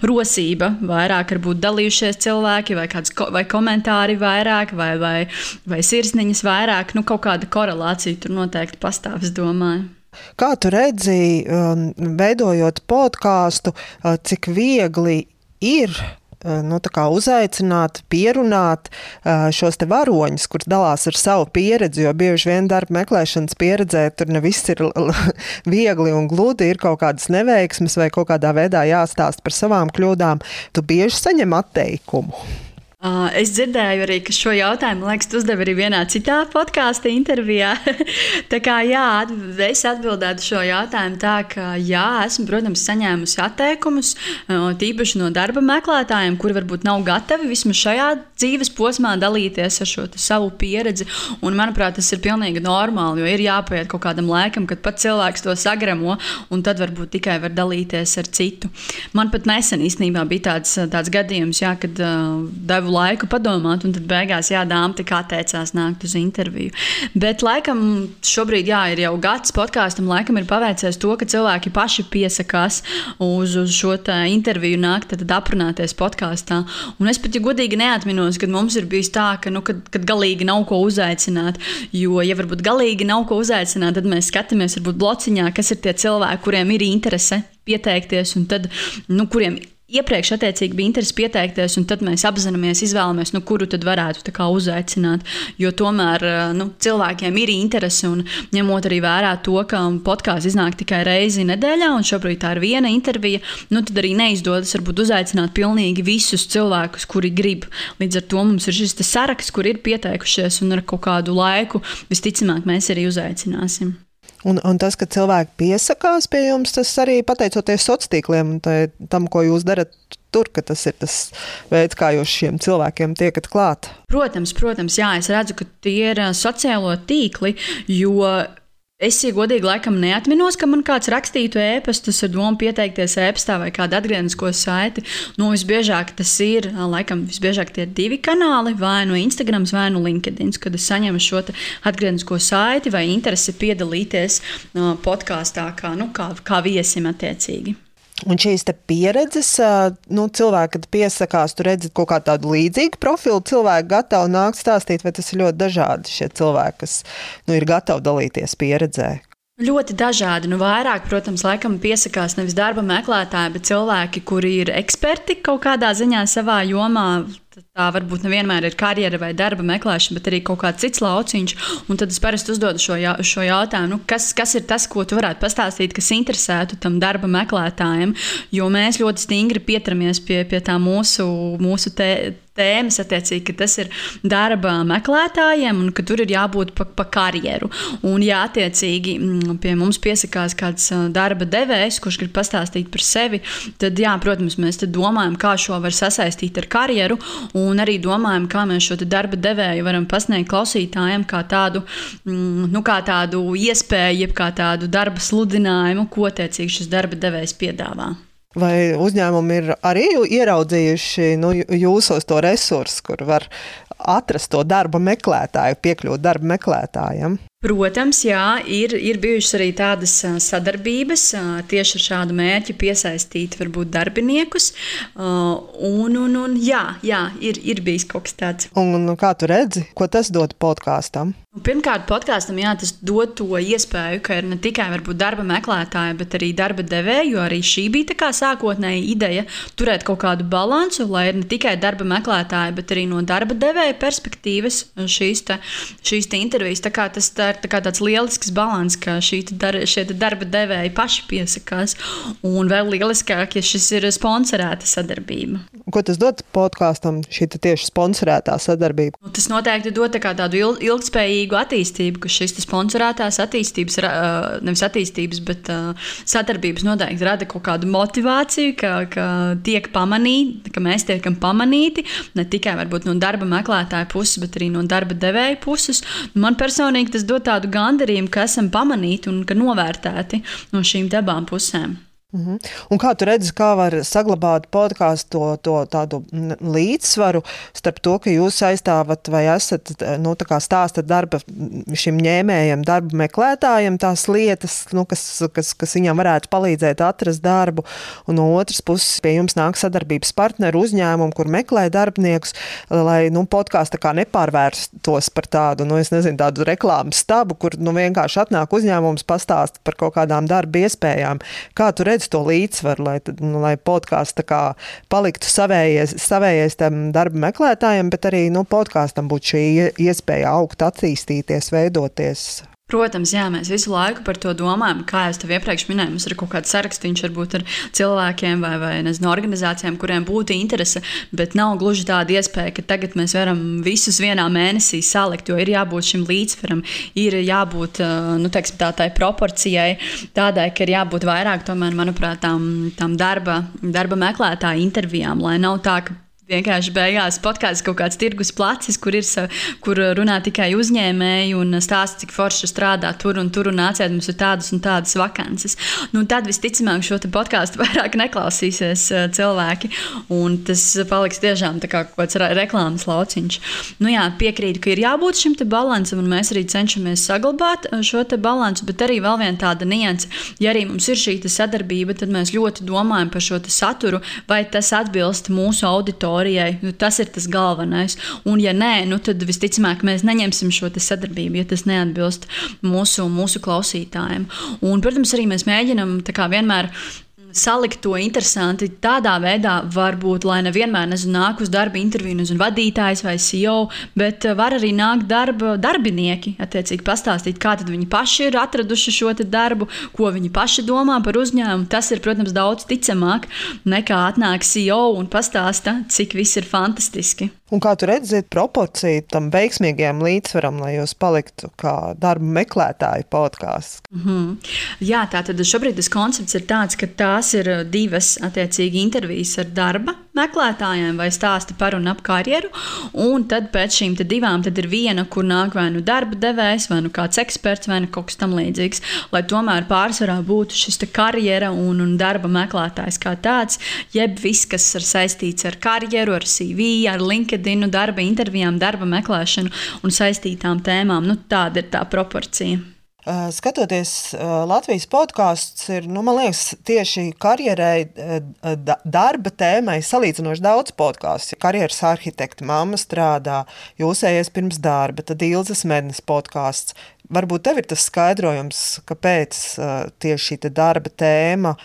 rosība. Vairāk varbūt dalījušies cilvēki, vai, kāds, vai komentāri vairāk, vai, vai, vai sirsniņas vairāk. Nu, kaut kāda korelācija tur noteikti pastāv, es domāju. Kā tu redzēji, um, veidojot podkāstu, uh, cik viegli ir nu, uzaicināt, pierunāt eh, šos varoņus, kurš dalās ar savu pieredzi. Jo bieži vien darba meklēšanas pieredzē tur ne viss ir viegli un gludi, ir kaut kādas neveiksmes vai kaut kādā veidā jāstāsta par savām kļūdām. Tu bieži saņem atteikumu. Es dzirdēju arī, ka šo jautājumu, liekas, tu uzdevi arī vienā citā podkāstu intervijā. tā kā jā, es atbildētu šo jautājumu tā, ka jā, esmu, protams, saņēmusi atteikumus, tīpaši no darba meklētājiem, kuri varbūt nav gatavi vismaz šajā dzīves posmā dalīties ar šo savu pieredzi. Un, manuprāt, tas ir pilnīgi normāli, jo ir jāpaiet kaut kādam laikam, kad pat cilvēks to sagremo, un tad varbūt tikai var dalīties ar citu. Man pat nesen īstenībā bija tāds, tāds gadījums, jā, kad uh, devu devu laiku padomāt, un tad beigās, jā, dāma tik atteicās nākt uz interviju. Bet, laikam, šobrīd, jā, ir jau gads podkāstam, laikam ir paveicies to, ka cilvēki paši piesakās uz, uz šo interviju, nākt, tad aprunāties podkāstā. Un es pat, ja godīgi neatminos, kad mums ir bijis tā, ka, nu, kad, kad galīgi nav ko uzaicināt, jo, ja varbūt galīgi nav ko uzaicināt, tad mēs skatāmies, varbūt blociņā, kas ir tie cilvēki, kuriem ir interese pieteikties, un tad, nu, kuriem iepriekš attiecīgi bija interesi pieteikties, un tad mēs apzināmies, izvēlamies, nu, kuru tad varētu uzaicināt. Jo tomēr eh, nu, cilvēkiem ir interese, un ņemot arī vērā to, ka podkāsts iznāk tikai reizi nedēļā, un šobrīd tā ir viena intervija, nu, tad arī neizdodas varbūt uzaicināt pilnīgi visus cilvēkus, kuri grib. Līdz ar to mums ir šis saraksts, kur ir pieteikušies, un ar kaut kādu laiku visticamāk mēs arī uzaicināsim. Un, un tas, ka cilvēki piesakās pie jums, tas arī pateicoties sociāliem tīkliem un tam, ko jūs darat tur, ka tas ir tas veids, kā jūs šiem cilvēkiem tiekat klāt. Protams, protams, jā, es redzu, ka tie ir sociālo tīkli, jo Es, godīgi, laikam neatminos, ka man kāds rakstītu ēpastus ar domu pieteikties ēpastā vai kādu atgrieznisko saiti. Nu, visbiežāk tas ir, laikam, visbiežāk tie ir divi kanāli, vai no Instagram, vai no LinkedIn, kad es saņemu šo atgrieznisko saiti vai interesi piedalīties podkāstā kā, nu, kā, kā viesim attiecīgi. Un šīs pieredzes, nu, cilvēki, kad piesakās, tur redzat kaut kādu tādu līdzīgu profilu, cilvēki gatavi nākt stāstīt, vai tas ir ļoti dažādi šie cilvēki, kas nu, ir gatavi dalīties pieredzē. Ļoti dažādi. Nu, vairāk, protams, laikam piesakās nevis darba meklētāji, bet cilvēki, kuri ir eksperti kaut kādā ziņā savā jomā. Tā varbūt nevienmēr ir karjera vai darba meklēšana, bet arī kaut kāds cits lauciņš. Un tad es parasti uzdodu šo, jā, šo jautājumu, nu, kas, kas ir tas, ko tu varētu pastāstīt, kas interesētu tam darba meklētājiem. Jo mēs ļoti stingri pieturamies pie, pie tā mūsu, mūsu te, tēmas, attiecīgi, ka tas ir darba meklētājiem un ka tur ir jābūt pa, pa karjeru. Un, ja attiecīgi mm, pie mums piesakās kāds darba devējs, kurš grib pastāstīt par sevi, tad, jā, protams, mēs domājam, kā šo var sasaistīt ar karjeru un arī domājam, kā mēs šo darba devēju varam pasniegt klausītājiem kā tādu, mm, nu, kā tādu iespēju, jeb kā tādu darba sludinājumu, ko attiecīgi šis darba devējs piedāvā. Vai uzņēmumi ir arī ieraudzījuši nu, jūsos to resursu, kur var atrast to darba meklētāju, piekļūt darba meklētājiem? Protams, jā, ir, ir bijušas arī tādas sadarbības tieši ar šādu mērķi piesaistīt varbūt darbiniekus. Un, un, un jā, jā ir, ir bijis kaut kas tāds. Un, un kā tu redzi, ko tas dod podkāstam? Pirmkārt, podkāstam jā, tas dod to iespēju, ka ir ne tikai varbūt, darba meklētāji, bet arī darba devēji. Arī šī bija tā sākotnēja ideja turēt kaut kādu balansu, lai ir ne tikai darba meklētāji, bet arī no darba devēja perspektīvas šīs, te, šīs te intervijas. Tā kā tas tā ir tā tāds lielisks balans, ka dar, šie darba devēji paši piesakās. Un vēl lieliskāk, ja šis ir sponsorēta sadarbība. Ko tas dod podkāstam, šī tieši sponsorētā sadarbība? Nu, tas noteikti dod tā tādu ilgspējīgu attīstību, ka šis sponsorētās attīstības, nevis attīstības, bet sadarbības noteikti rada kaut kādu motivāciju, ka, ka tiek pamanīti, ka mēs tiekam pamanīti ne tikai no darba meklētāja puses, bet arī no darba devēja puses. Man personīgi tas dod tādu gandarījumu, ka esam pamanīti un ka novērtēti no šīm abām pusēm. -hmm. Un kā tu redzi, kā var saglabāt podkāstu to, to tādu līdzsvaru starp to, ka jūs aizstāvat vai esat nu, stāstat darba šim ņēmējam, darba meklētājam tās lietas, nu, kas, kas, kas viņam varētu palīdzēt atrast darbu, un no otras puses pie jums nāk sadarbības partneru uzņēmumu, kur meklē darbniekus, lai nu, podkāsts nepārvērstos par tādu, nu, nezinu, tādu reklāmas stabu, kur nu, vienkārši atnāk uzņēmums pastāst par kaut kādām darba iespējām. Kā tu redzi? Redz to līdzsvaru, lai, nu, lai podkāsts paliktu savējies, savējies tam darba meklētājiem, bet arī nu, podkāstam būtu šī iespēja augt, attīstīties, veidoties. Protams, jā, mēs visu laiku par to domājam. Kā jau te iepriekš minēju, mums ir kaut kāds sarakstīns varbūt ar cilvēkiem vai, vai nezinu, organizācijām, kuriem būtu interese, bet nav gluži tāda iespēja, ka tagad mēs varam visus vienā mēnesī salikt, jo ir jābūt šim līdzsvaram, ir jābūt nu, teiksim, tā, tai proporcijai, tādai, ka ir jābūt vairāk, tomēr, manuprāt, tām, tām darba, darba meklētāju intervijām, lai nav tā, ka vienkārši beigās podkāsts kaut kāds tirgus placis, kur, ir, kur runā tikai uzņēmēji un stāsta, cik forši strādā tur un tur un nāciet, mums ir tādas un tādas vakances. Nu, tad visticamāk šo podkāstu vairāk neklausīsies uh, cilvēki, un tas paliks tiešām kā kaut kāds reklāmas lauciņš. Nu, jā, piekrītu, ka ir jābūt šim balansam, un mēs arī cenšamies saglabāt uh, šo balansu, bet arī vēl viena tāda nianse, ja arī mums ir šī sadarbība, tad mēs ļoti domājam par šo saturu, vai tas atbilst mūsu auditorijai auditorijai. Nu, tas ir tas galvenais. Un, ja nē, nu, tad visticamāk mēs neņemsim šo sadarbību, ja tas neatbilst mūsu, mūsu klausītājiem. Un, protams, arī mēs mēģinām vienmēr salikt to interesanti tādā veidā, varbūt, lai nevienmēr nezinu, nāk uz darba interviju, nezinu, vadītājs vai CEO, bet eh, var arī nākt darba darbinieki, attiecīgi pastāstīt, kā viņi paši ir atraduši šo darbu, ko viņi paši domā par uzņēmumu. Tas ir, protams, daudz ticamāk nekā atnāk CEO un pastāsta, cik viss ir fantastiski. Un kā tu redzat, proporcija tam veiksmīgajam līdzsvaram, lai jūs paliktu kā darba meklētāji podkāsts? Mm -hmm. Jā, tā tad šobrīd tas koncepts ir tāds, ka tās ir divas attiecīgi intervijas ar darba meklētājiem vai stāsti par un ap karjeru. Un tad pēc šīm divām ir viena, kur nāk vai nu darba devējs, vai nu kāds eksperts, vai nu kaut kas tamlīdzīgs. Lai tomēr pārsvarā būtu šis karjera un, un darba meklētājs kā tāds, jeb viss, kas ir saistīts ar karjeru, ar CV, ar LinkedIn LinkedIn, darba intervijām, darba meklēšanu un saistītām tēmām. Nu, tāda ir tā proporcija. Skatoties Latvijas podkāstus, ir nu, liekas, tieši karjerai, darba tēmai salīdzinoši daudz podkāstu. Karjeras arhitekta mamma strādā, jūsējies pirms darba, tad Ilzas Mednes podkāsts. Varbūt tev ir tas skaidrojums, kāpēc tieši šī darba tēma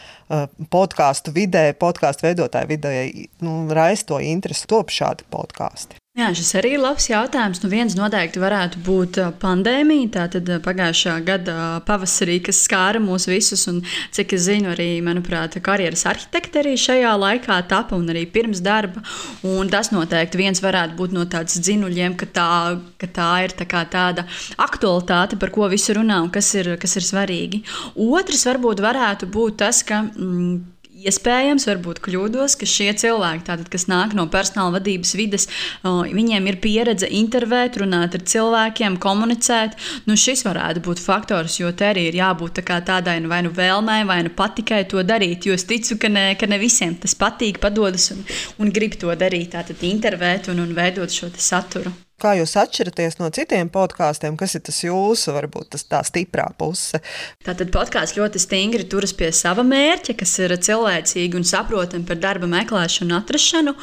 podkāstu vidē, podkāstu veidotāju vidē nu, raisa to interesi, top šādi podkāsti. Jā, šis arī ir labs jautājums. Nu, viens noteikti varētu būt pandēmija. Tā tad pagājušā gada pavasarī, kas skāra mūs visus, un cik es zinu, arī, manuprāt, karjeras arhitekti arī šajā laikā tapa un arī pirms darba. Un tas noteikti viens varētu būt no tādas dzinuļiem, ka tā, ka tā ir tā tāda aktualitāte, par ko visi runā un kas ir, kas ir svarīgi. Otrs varbūt varētu būt tas, ka. Mm, Iespējams, varbūt kļūdos, ka šie cilvēki, tātad, kas nāk no personāla vadības vides, viņiem ir pieredze intervēt, runāt ar cilvēkiem, komunicēt. Nu, šis varētu būt faktors, jo te arī ir jābūt tā tādai nu, vai nu vēlmei, vai nu patikai to darīt. Jo es ticu, ka ne, ka ne visiem tas patīk, padodas un, un grib to darīt, tātad intervēt un, un veidot šo saturu. Kā jūs atšķiraties no citiem podkāstiem? Kas ir tas jūsu, varbūt tas tā stiprā puse? Tātad podkāsts ļoti stingri turas pie sava mērķa, kas ir cilvēcīgi un saprotami par darba meklēšanu atrašanu.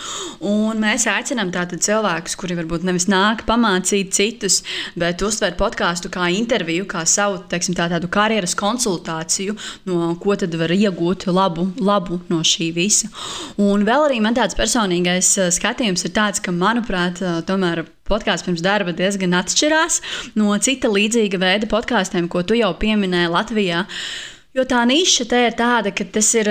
Un mēs aicinām cilvēkus, kuri varbūt nevis nāk pamācīt citus, bet uztver podkāstu kā interviju, kā savu teiksim, tā, tādu karjeras konsultāciju, no ko tad var iegūt labu, labu no šī visa. Un vēl arī man tāds personīgais skatījums ir tāds, ka, manuprāt, tomēr podkāsts pirms darba diezgan atšķirās no cita līdzīga veida podkāstiem, ko tu jau pieminēji Latvijā. Jo tā niša te ir tāda, ka tas ir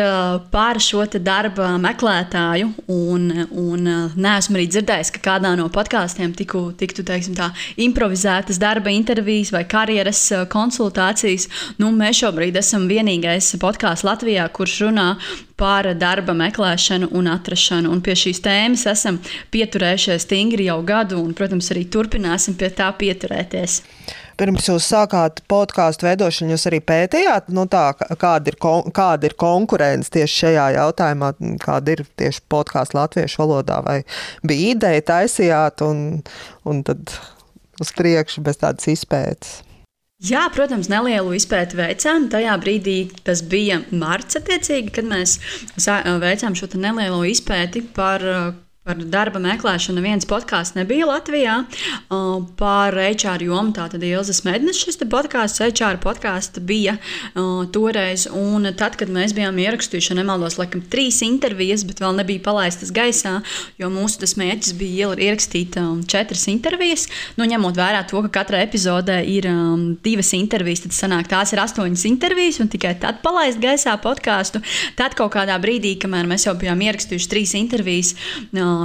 pār šo darba meklētāju, un, un neesmu arī dzirdējis, ka kādā no podkāstiem tiku, tiktu teiksim, tā, improvizētas darba intervijas vai karjeras konsultācijas. Nu, mēs šobrīd esam vienīgais podkāsts Latvijā, kurš runā par darba meklēšanu un atrašanu. Un pie šīs tēmas esam pieturējušies stingri jau gadu, un, protams, arī turpināsim pie tā pieturēties pirms jūs sākāt podkāstu veidošanu, jūs arī pētījāt, nu tā, kāda, ir kon, kāda ir konkurence tieši šajā jautājumā, kāda ir tieši podkāstu latviešu valodā, vai bija ideja taisījāt un, un tad uz priekšu bez tādas izpētes. Jā, protams, nelielu izpēti veicām. Tajā brīdī tas bija marts, kad mēs veicām šo nelielo izpēti par Par darba meklēšanu viens podkāsts nebija Latvijā. Par HR jomu tātad Ilza Smednes šis podkāsts, HR podkāsts bija toreiz. Un tad, kad mēs bijām ierakstījuši, nemaldos, laikam trīs intervijas, bet vēl nebija palaistas gaisā, jo mūsu tas mērķis bija ierakstīt četras intervijas. Nu, ņemot vērā to, ka katrā epizodē ir divas intervijas, tad sanāk, tās ir astoņas intervijas, un tikai tad palaist gaisā podkāstu. Tad kaut kādā brīdī, kamēr mēs jau bijām ierakstījuši trīs intervijas,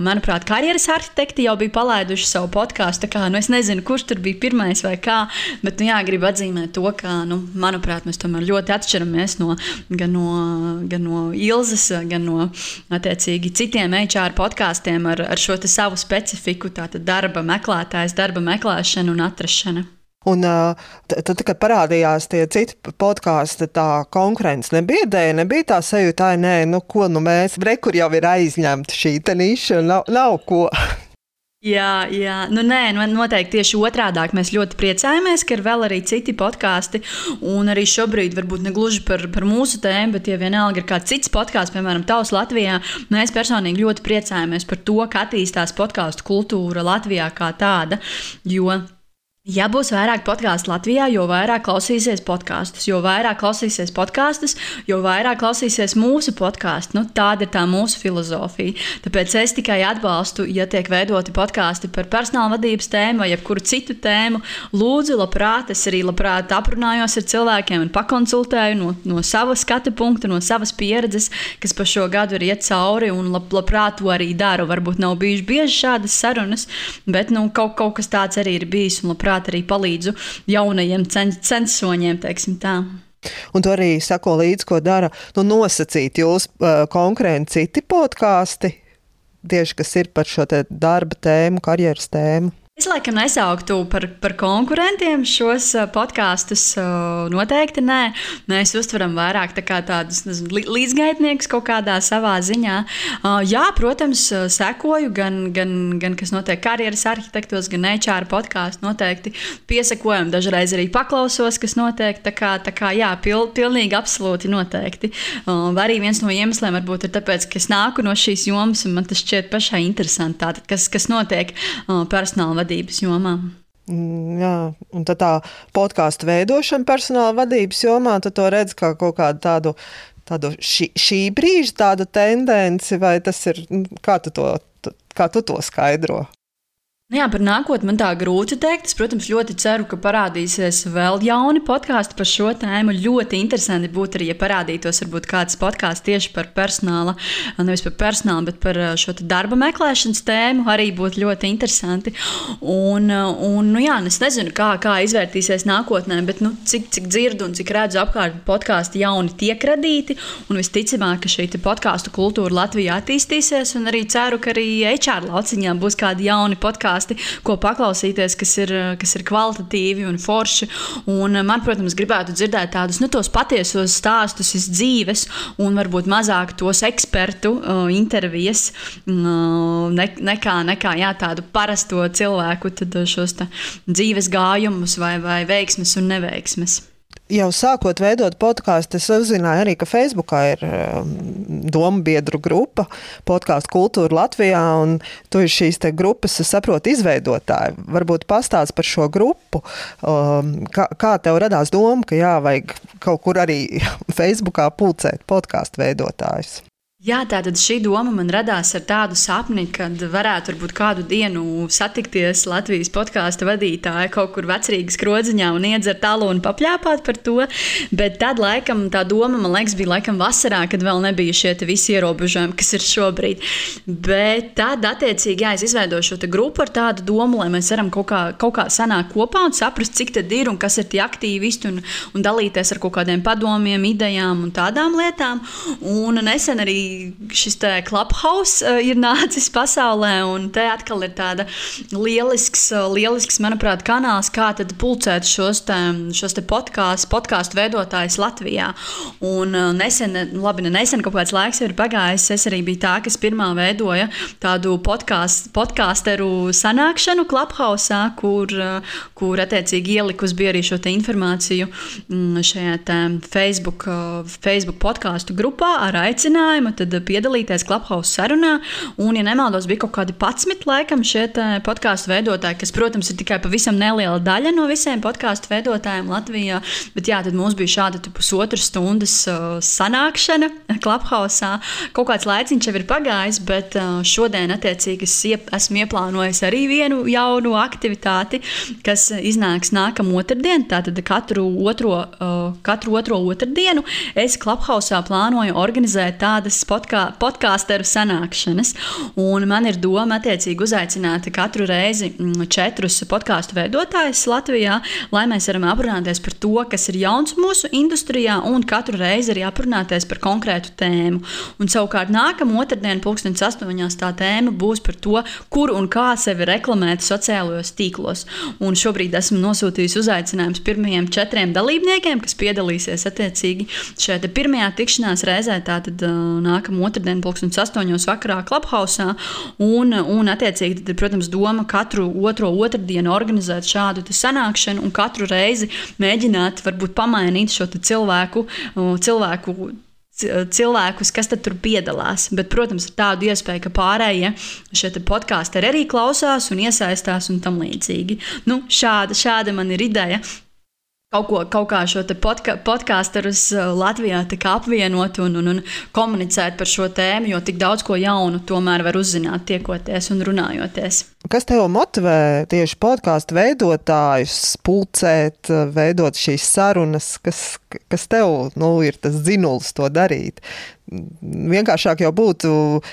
manuprāt, karjeras arhitekti jau bija palaiduši savu podkāstu. Nu, es nezinu, kurš tur bija pirmais vai kā, bet nu, jā, gribu atzīmēt to, ka, nu, manuprāt, mēs tomēr ļoti atšķiramies no, gan, no, gan no Ilzas, gan no citiem HR podkāstiem ar, ar šo savu specifiku, tātad darba meklētājs, darba meklēšana un atrašana. Un tad, kad parādījās tie citi podkāsti, tā konkurence nebiedēja, nebija tā sajūta, nē, nu, ko nu mēs, rekur jau ir aizņemta šī niša, nav, nav ko. Jā, jā. Nu, nē, nu, noteikti tieši otrādi. Mēs ļoti priecājamies, ka ir vēl arī citi podkāsti. Un arī šobrīd, varbūt ne gluži par, par mūsu tēmu, bet, ja vienalga ir kāds cits podkāsts, piemēram, Tavs Latvijā, mēs personīgi ļoti priecājamies par to, ka attīstās podkāstu kultūra Latvijā kā tāda. Jo Ja būs vairāk podkāstu Latvijā, jo vairāk klausīsies podkāstus, jo vairāk klausīsies podkāstus, jo vairāk klausīsies mūsu podkāstu. Nu, tāda ir tā mūsu filozofija. Tāpēc es tikai atbalstu, ja tiek veidoti podkāsti par personāla vadības tēmu vai jebkuru citu tēmu. Lūdzu, labprāt, es arī labprāt aprunājos ar cilvēkiem un pakonsultēju no, no sava skatu punkta, no savas pieredzes, kas pa šo gadu ir iet cauri un lab, labprāt to arī daru. Varbūt nav bijuši bieži šādas sarunas, bet nu, kaut, kaut kas tāds arī ir bijis un labprāt labprāt arī palīdzu jaunajiem censoņiem, teiksim tā. Un tu arī sako līdzi, ko dara nu, nosacīt jūs uh, konkurenti citi podkāsti, tieši kas ir par šo darba tēmu, karjeras tēmu. Es laikam nesauktu par, par konkurentiem šos podkāstus. Noteikti nē. Mēs uztveram vairāk tā tādus līdzgaitniekus kaut kādā savā ziņā. Jā, protams, sekoju gan, gan, gan kas notiek karjeras arhitektos, gan HR podkāstu. Noteikti piesakojam, dažreiz arī paklausos, kas notiek. Tā kā, tā kā jā, pil, pilnīgi absolūti noteikti. Vai arī viens no iemesliem varbūt ir tāpēc, ka es nāku no šīs jomas un man tas šķiet pašai interesanti. Tātad, kas, kas notiek personāla vadības jomā. Mm, jā, un tā podkāstu veidošana personāla vadības jomā, tu to redz kā kaut kādu tādu, tādu šī, šī brīža tādu tendenci, vai tas ir, nu, kā tu to, kā tu to skaidro? Nu jā, par nākotni man tā grūti pateikt. Es, protams, ļoti ceru, ka parādīsies vēl jauni podkāsti par šo tēmu. Ļoti interesanti būtu arī, ja parādītos varbūt kāds podkāsts tieši par personāla, nevis par personālu, bet par šo darba meklēšanas tēmu. Arī būtu ļoti interesanti. Un, un nu jā, es nezinu, kā, kā izvērtīsies nākotnē, bet nu, cik, cik dzirdu un cik redzu apkārt podkāstu jauni tiek radīti. Un visticamāk, ka šī podkāstu kultūra Latvijā attīstīsies. Un arī ceru, ka arī HR lauciņā būs kādi jauni podkāsti podkāsti, ko paklausīties, kas ir, kas ir kvalitatīvi un forši. Un man, protams, gribētu dzirdēt tādus nu, patiesos stāstus iz dzīves, un varbūt mazāk tos ekspertu uh, intervijas, uh, ne, nekā, nekā jā, tādu parasto cilvēku šos dzīves gājumus vai, vai veiksmes un neveiksmes jau sākot veidot podkāstu, es uzzināju arī, ka Facebookā ir um, domu biedru grupa, podkāstu kultūra Latvijā, un tu ir šīs grupas, es saprotu, izveidotāji. Varbūt pastāst par šo grupu, um, kā, kā tev radās doma, ka jā, vajag kaut kur arī Facebookā pulcēt podkāstu veidotājus. Jā, tātad šī doma man radās ar tādu sapni, kad varētu varbūt kādu dienu satikties Latvijas podkāstu vadītāji kaut kur vecrīgas krodziņā un iedzert tālu un papļāpāt par to. Bet tad, laikam, tā doma man liekas, bija laikam vasarā, kad vēl nebija šie visi ierobežojumi, kas ir šobrīd. Bet tad, attiecīgi, jā, es izveidoju šo grupu ar tādu domu, lai mēs varam kaut kā, kaut kā sanākt kopā un saprast, cik tad ir un kas ir tie aktīvisti un, un dalīties ar kaut kādiem padomiem, idejām un tādām lietām. Un nesen arī šis clubhouse uh, ir nācis pasaulē, un te atkal ir tāda lielisks, uh, lielisks manuprāt, kanāls, kā pulcēt šos, te, šos te podkāstu, podkāstu veidotājus Latvijā. Un uh, nesen, labi, ne nesen kaut kāds laiks ir pagājis, es arī biju tā, kas pirmā veidoja tādu podkāstu, podkāsteru sanākšanu clubhouse, kur, kur attiecīgi ielikus bija arī šo informāciju mm, šajā Facebook, Facebook podkāstu grupā ar aicinājumu. Tad piedalīties Clubhouse sarunā. Un, ja nemaldos, bija kaut kādi 11 laikam šie podkāstu veidotāji, kas, protams, ir tikai pavisam neliela daļa no visiem podkāstu veidotājiem Latvijā. Bet jā, tad mums bija šāda pusotras stundas uh, sanākšana Clubhouse. Kaut kāds laiciņš jau ir pagājis, bet uh, šodien, attiecīgi, es iep, esmu ieplānojis arī vienu jaunu aktivitāti, kas iznāks nākamā otrdiena. Tātad katru otro, katru otro otrdienu es Clubhouse plānoju organizēt tādas podkā, podkāsteru sanākšanas. Un man ir doma attiecīgi uzaicināt katru reizi mm, četrus podkāstu veidotājus Latvijā, lai mēs varam aprunāties par to, kas ir jauns mūsu industrijā, un katru reizi arī aprunāties par konkrētu tēmu. Un savukārt nākamā otrdiena, pulkstenis astoņās, tā tēma būs par to, kur un kā sevi reklamēt sociālajos tīklos. Un šobrīd esmu nosūtījis uzaicinājumus pirmajiem četriem dalībniekiem, kas piedalīsies attiecīgi šajā pirmajā tikšanās reizē. Tātad uh, nākamā otrdien, pulkstenis astoņos vakarā Clubhouse. Un, un attiecīgi, tad, protams, doma katru otro otrdienu organizēt šādu sanākšanu un katru reizi mēģināt varbūt pamainīt šo cilvēku, cilvēku cilvēkus, kas tur piedalās. Bet, protams, ir tāda iespēja, ka pārējie šie podkāsti arī klausās un iesaistās un tam līdzīgi. Nu, šāda, šāda man ir ideja kaut, ko, kaut kā šo podka, podkāstus uh, Latvijā apvienot un, un, un komunicēt par šo tēmu, jo tik daudz ko jaunu tomēr var uzzināt, tiekoties un runājoties. Kas tev motivē tieši podkāstu veidotājus, pulcēt, veidot šīs sarunas, kas, kas tev nu, ir tas dzinulis to darīt? Vienkāršāk jau būtu uh,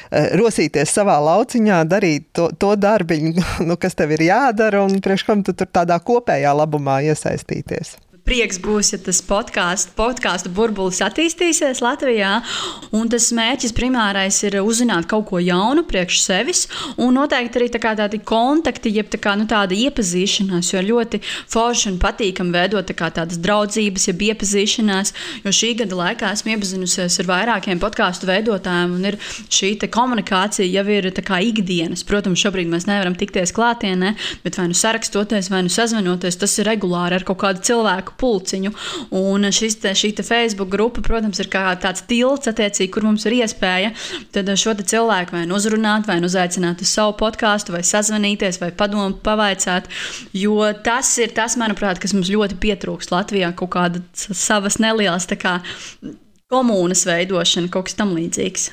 rosīties savā lauciņā, darīt to, to darbiņu, nu, kas tev ir jādara, un priekš kam tu tur tādā kopējā labumā iesaistīties prieks būs, ja tas podkāstu, podkāstu burbulis attīstīsies Latvijā. Un tas mērķis primārais ir uzzināt kaut ko jaunu priekš sevis, un noteikti arī tā tādi kontakti, jeb tā kā, nu, tāda iepazīšanās, jo ļoti forši un patīkami veidot tā tādas draudzības, jeb iepazīšanās. Jo šī gada laikā esmu iepazinusies ar vairākiem podkāstu veidotājiem, un šī komunikācija jau ir ikdienas. Protams, šobrīd mēs nevaram tikties klātienē, bet vai nu sarakstoties, vai nu sazvanoties, tas ir regulāri ar kaut kādu cilvēku pulciņu. Un te, šī te Facebook grupa, protams, ir kā tāds tilts, attiecīgi, kur mums ir iespēja šo cilvēku vai nu uzrunāt, vai nu uzaicināt uz savu podkāstu, vai sazvanīties, vai padomu pavaicāt. Jo tas ir tas, manuprāt, kas mums ļoti pietrūkst Latvijā, kaut kādas savas nelielas kā, komunas veidošana, kaut kas tam līdzīgs.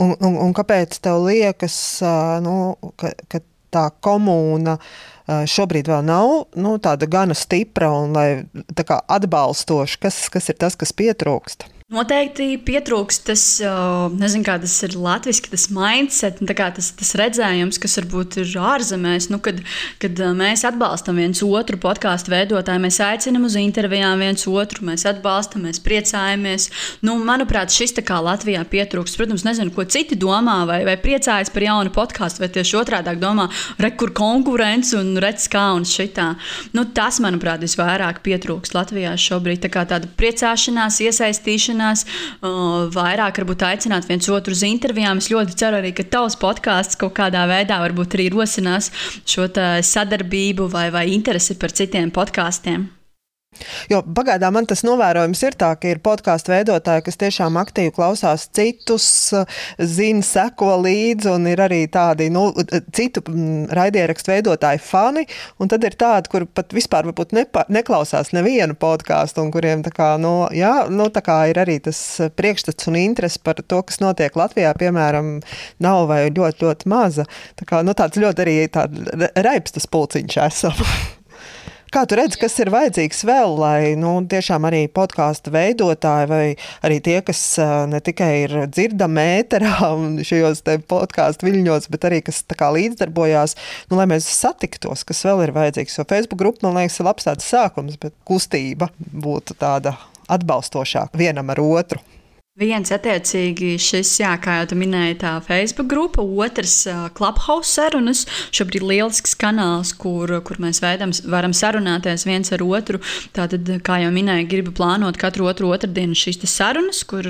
Un, un, un kāpēc tev liekas, nu, ka, ka tā komūna šobrīd vēl nav nu, tāda gana stipra un atbalstoša? Kas, kas ir tas, kas pietrūkst? Noteikti pietrūkst tas, nezinu, kā tas ir latviešu, tas mindset, tas, tas redzējums, kas varbūt ir ārzemēs, nu, kad, kad mēs atbalstam viens otru podkāstu veidotāju, mēs aicinām uz intervijām viens otru, mēs atbalstam, mēs priecājamies. Nu, manuprāt, šis tā kā Latvijā pietrūkst. Protams, nezinu, ko citi domā, vai, vai priecājas par jaunu podkāstu, vai tieši otrādi domā, re, kur konkurence un redz kā un šitā. Nu, tas, manuprāt, visvairāk pietrūkst Latvijā šobrīd. Tā kā tāda priecāšanās, iesaistīšanās sarunās, vairāk varbūt aicināt viens otru uz intervijām. Es ļoti ceru arī, ka tavs podkāsts kaut kādā veidā varbūt arī rosinās šo sadarbību vai, vai interesi par citiem podkāstiem. Jo pagaidām man tas novērojums ir tā, ka ir podkāstu veidotāji, kas tiešām aktīvi klausās citus, zina, seko līdzi, un ir arī tādi nu, citu raidierakstu veidotāju fani, un tad ir tādi, kur pat vispār nepa, neklausās nevienu podkāstu, un kuriem tā kā, nu, jā, nu, tā ir arī tas priekšstats un interesi par to, kas notiek Latvijā, piemēram, nav vai ļoti, ļoti maza. Tā kā, nu, tāds ļoti arī tāda raibstas pulciņš esam. Kā tu redzi, kas ir vajadzīgs vēl, lai nu, tiešām arī podkāstu veidotāji vai arī tie, kas ne tikai ir dzirdami ēterā un šajos podkāstu viļņos, bet arī kas līdzdarbojās, nu, lai mēs satiktos, kas vēl ir vajadzīgs. Jo Facebook grupa, man liekas, ir labs tāds sākums, bet kustība būtu tāda atbalstošāka vienam ar otru. Viens attiecīgi šis, jā, kā jau minēji, tā Facebook grupa, otrs Clubhouse sarunas. Šobrīd ir lielisks kanāls, kur, kur mēs veidam, varam sarunāties viens ar otru. Tātad, kā jau minēju, gribu plānot katru otru otrdienu šīs sarunas, kur,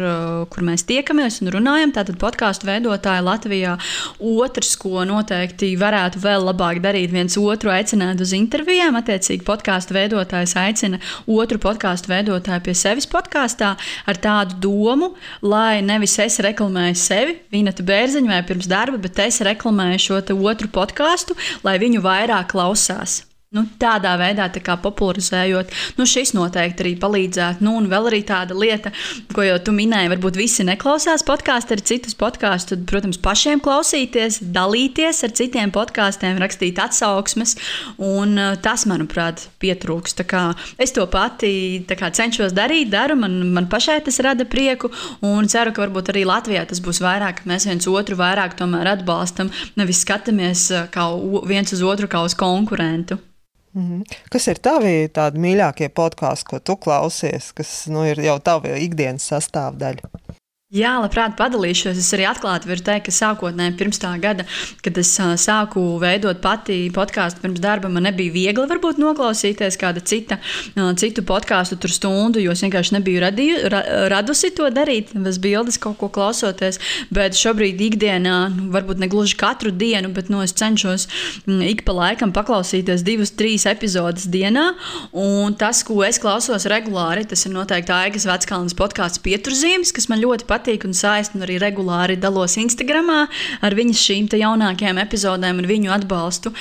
kur mēs tiekamies un runājam. Tātad podkāstu veidotāji Latvijā. Otrs, ko noteikti varētu vēl labāk darīt, viens otru aicināt uz intervijām. Attiecīgi, podkāstu veidotājs aicina otru podkāstu veidotāju pie sevis podkāstā ar tādu domu lai nevis es reklamēju sevi, Vīneta Bērziņa vai pirms darba, bet es reklamēju šo otru podkāstu, lai viņu vairāk klausās. Nu, tādā veidā tā popularizējot, nu, šis noteikti arī palīdzētu. Nu, un vēl arī tāda lieta, ko jau tu minēji, varbūt visi neklausās podkāstu, arī citus podkāstus. Tad, protams, pašiem klausīties, dalīties ar citiem podkāstiem, rakstīt atsauksmes. Un uh, tas, manuprāt, pietrūks. Es to pati kā, cenšos darīt, daru, man, man pašai tas rada prieku. Un ceru, ka varbūt arī Latvijā tas būs vairāk, ka mēs viens otru vairāk atbalstam, nevis skatāmies uh, kā viens uz otru kā uz konkurentu. -hmm. Kas ir tavi tādi mīļākie podkāsti, ko tu klausies, kas nu, ir jau tava ikdienas sastāvdaļa? Jā, labprāt, padalīšos. Es arī atklāti varu teikt, ka sākotnēji pirms tā gada, kad es sāku veidot pati podkāstu pirms darba, man nebija viegli varbūt noklausīties kāda cita, citu podkāstu tur stundu, jo es vienkārši nebiju radīju, ra, radusi to darīt, bez bildes kaut ko klausoties. Bet šobrīd ikdienā, nu, varbūt ne gluži katru dienu, bet nu, es cenšos ik pa laikam paklausīties divas, trīs epizodes dienā. Un tas, ko es klausos regulāri, tas ir noteikti Aigas Veckalnas podkāsts Pieturzīmes, kas man ļoti patīk patīk un saist, un arī regulāri dalos Instagram ar viņas šīm jaunākajām epizodēm un viņu atbalstu.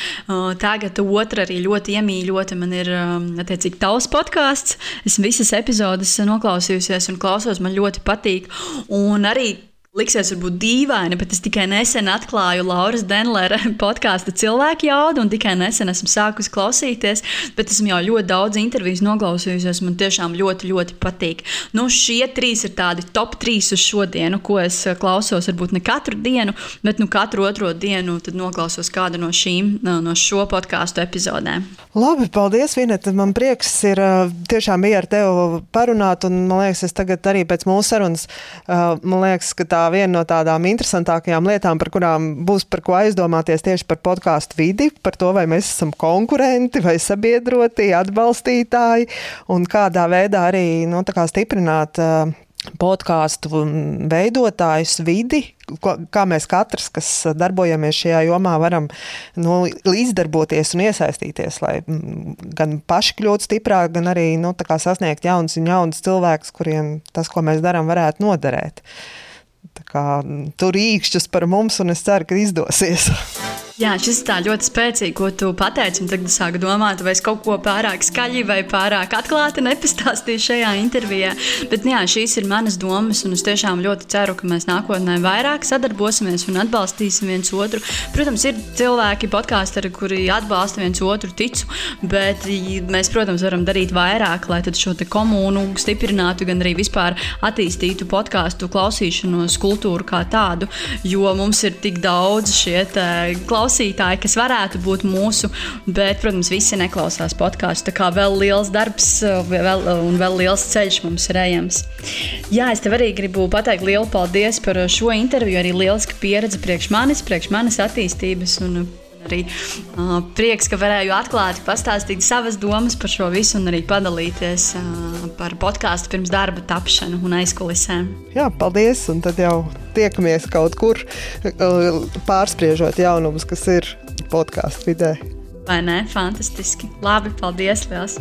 Tagad otra arī ļoti iemīļota man ir um, attiecīgi tavs podkāsts. Es visas epizodes noklausījusies un klausos, man ļoti patīk. Un arī Liksies, varbūt dīvaini, bet es tikai nesen atklāju Lauras Denlera podkāstu cilvēku jaudu, un tikai nesen esmu sākusi klausīties, bet esmu jau ļoti daudz interviju noklausījusies. Man tiešām ļoti, ļoti patīk. Nu, šie trīs ir tādi top trīs uz šodienu, ko es eh, klausos. Varbūt ne katru dienu, bet nu, katru otro dienu noklausos kādu no šīm, no šo podkāstu epizodēm. Labi, paldies, Vineta. Man prieks ir eh, tiešām bija ar tevi parunāt, un man liekas, es tagad arī pēc mūsu sarunas, eh, man liekas, ka tā tā viena no tādām interesantākajām lietām, par kurām būs par ko aizdomāties tieši par podkāstu vidi, par to, vai mēs esam konkurenti vai sabiedroti, atbalstītāji un kādā veidā arī nu, stiprināt. Uh, podkāstu veidotājus, vidi, kā mēs katrs, kas darbojamies šajā jomā, varam nu, līdzdarboties un iesaistīties, lai gan paši kļūtu stiprāki, gan arī nu, sasniegt jaunus un jaunus cilvēkus, kuriem tas, ko mēs darām, varētu noderēt. Kā, tur īkšķis par mums, un es ceru, ka izdosies. Jā, šis tā ļoti spēcīgi, ko tu pateici. Tad es sāku domāt, vai es kaut ko pārāk skaļi vai pārāk atklāti nepastāstīju šajā intervijā. Bet jā, šīs ir manas domas, un es tiešām ļoti ceru, ka mēs nākotnē vairāk sadarbosimies un atbalstīsim viens otru. Protams, ir cilvēki, podkāsteri, kuri atbalsta viens otru, ticu, bet mēs, protams, varam darīt vairāk, lai šo komunu stiprinātu, gan arī vispār attīstītu podkāstu klausīšanos, kultūru kā tādu, jo mums ir tik daudz šie klausītāji klausītāji, kas varētu būt mūsu, bet, protams, visi neklausās podkāstu. Tā kā vēl liels darbs vēl, un vēl liels ceļš mums ir ejams. Jā, es tev arī gribu pateikt lielu paldies par šo interviju. Arī lieliska pieredze priekš manis, priekš manis attīstības. Un, arī uh, prieks, ka varēju atklāti pastāstīt savas domas par šo visu un arī padalīties uh, par podkāstu pirms darba tapšanu un aizkulisēm. Jā, paldies! Un tad jau tiekamies kaut kur uh, pārspriežot jaunumus, kas ir podkāstu vidē. Vai ne? Fantastiski! Labi, paldies! Liels.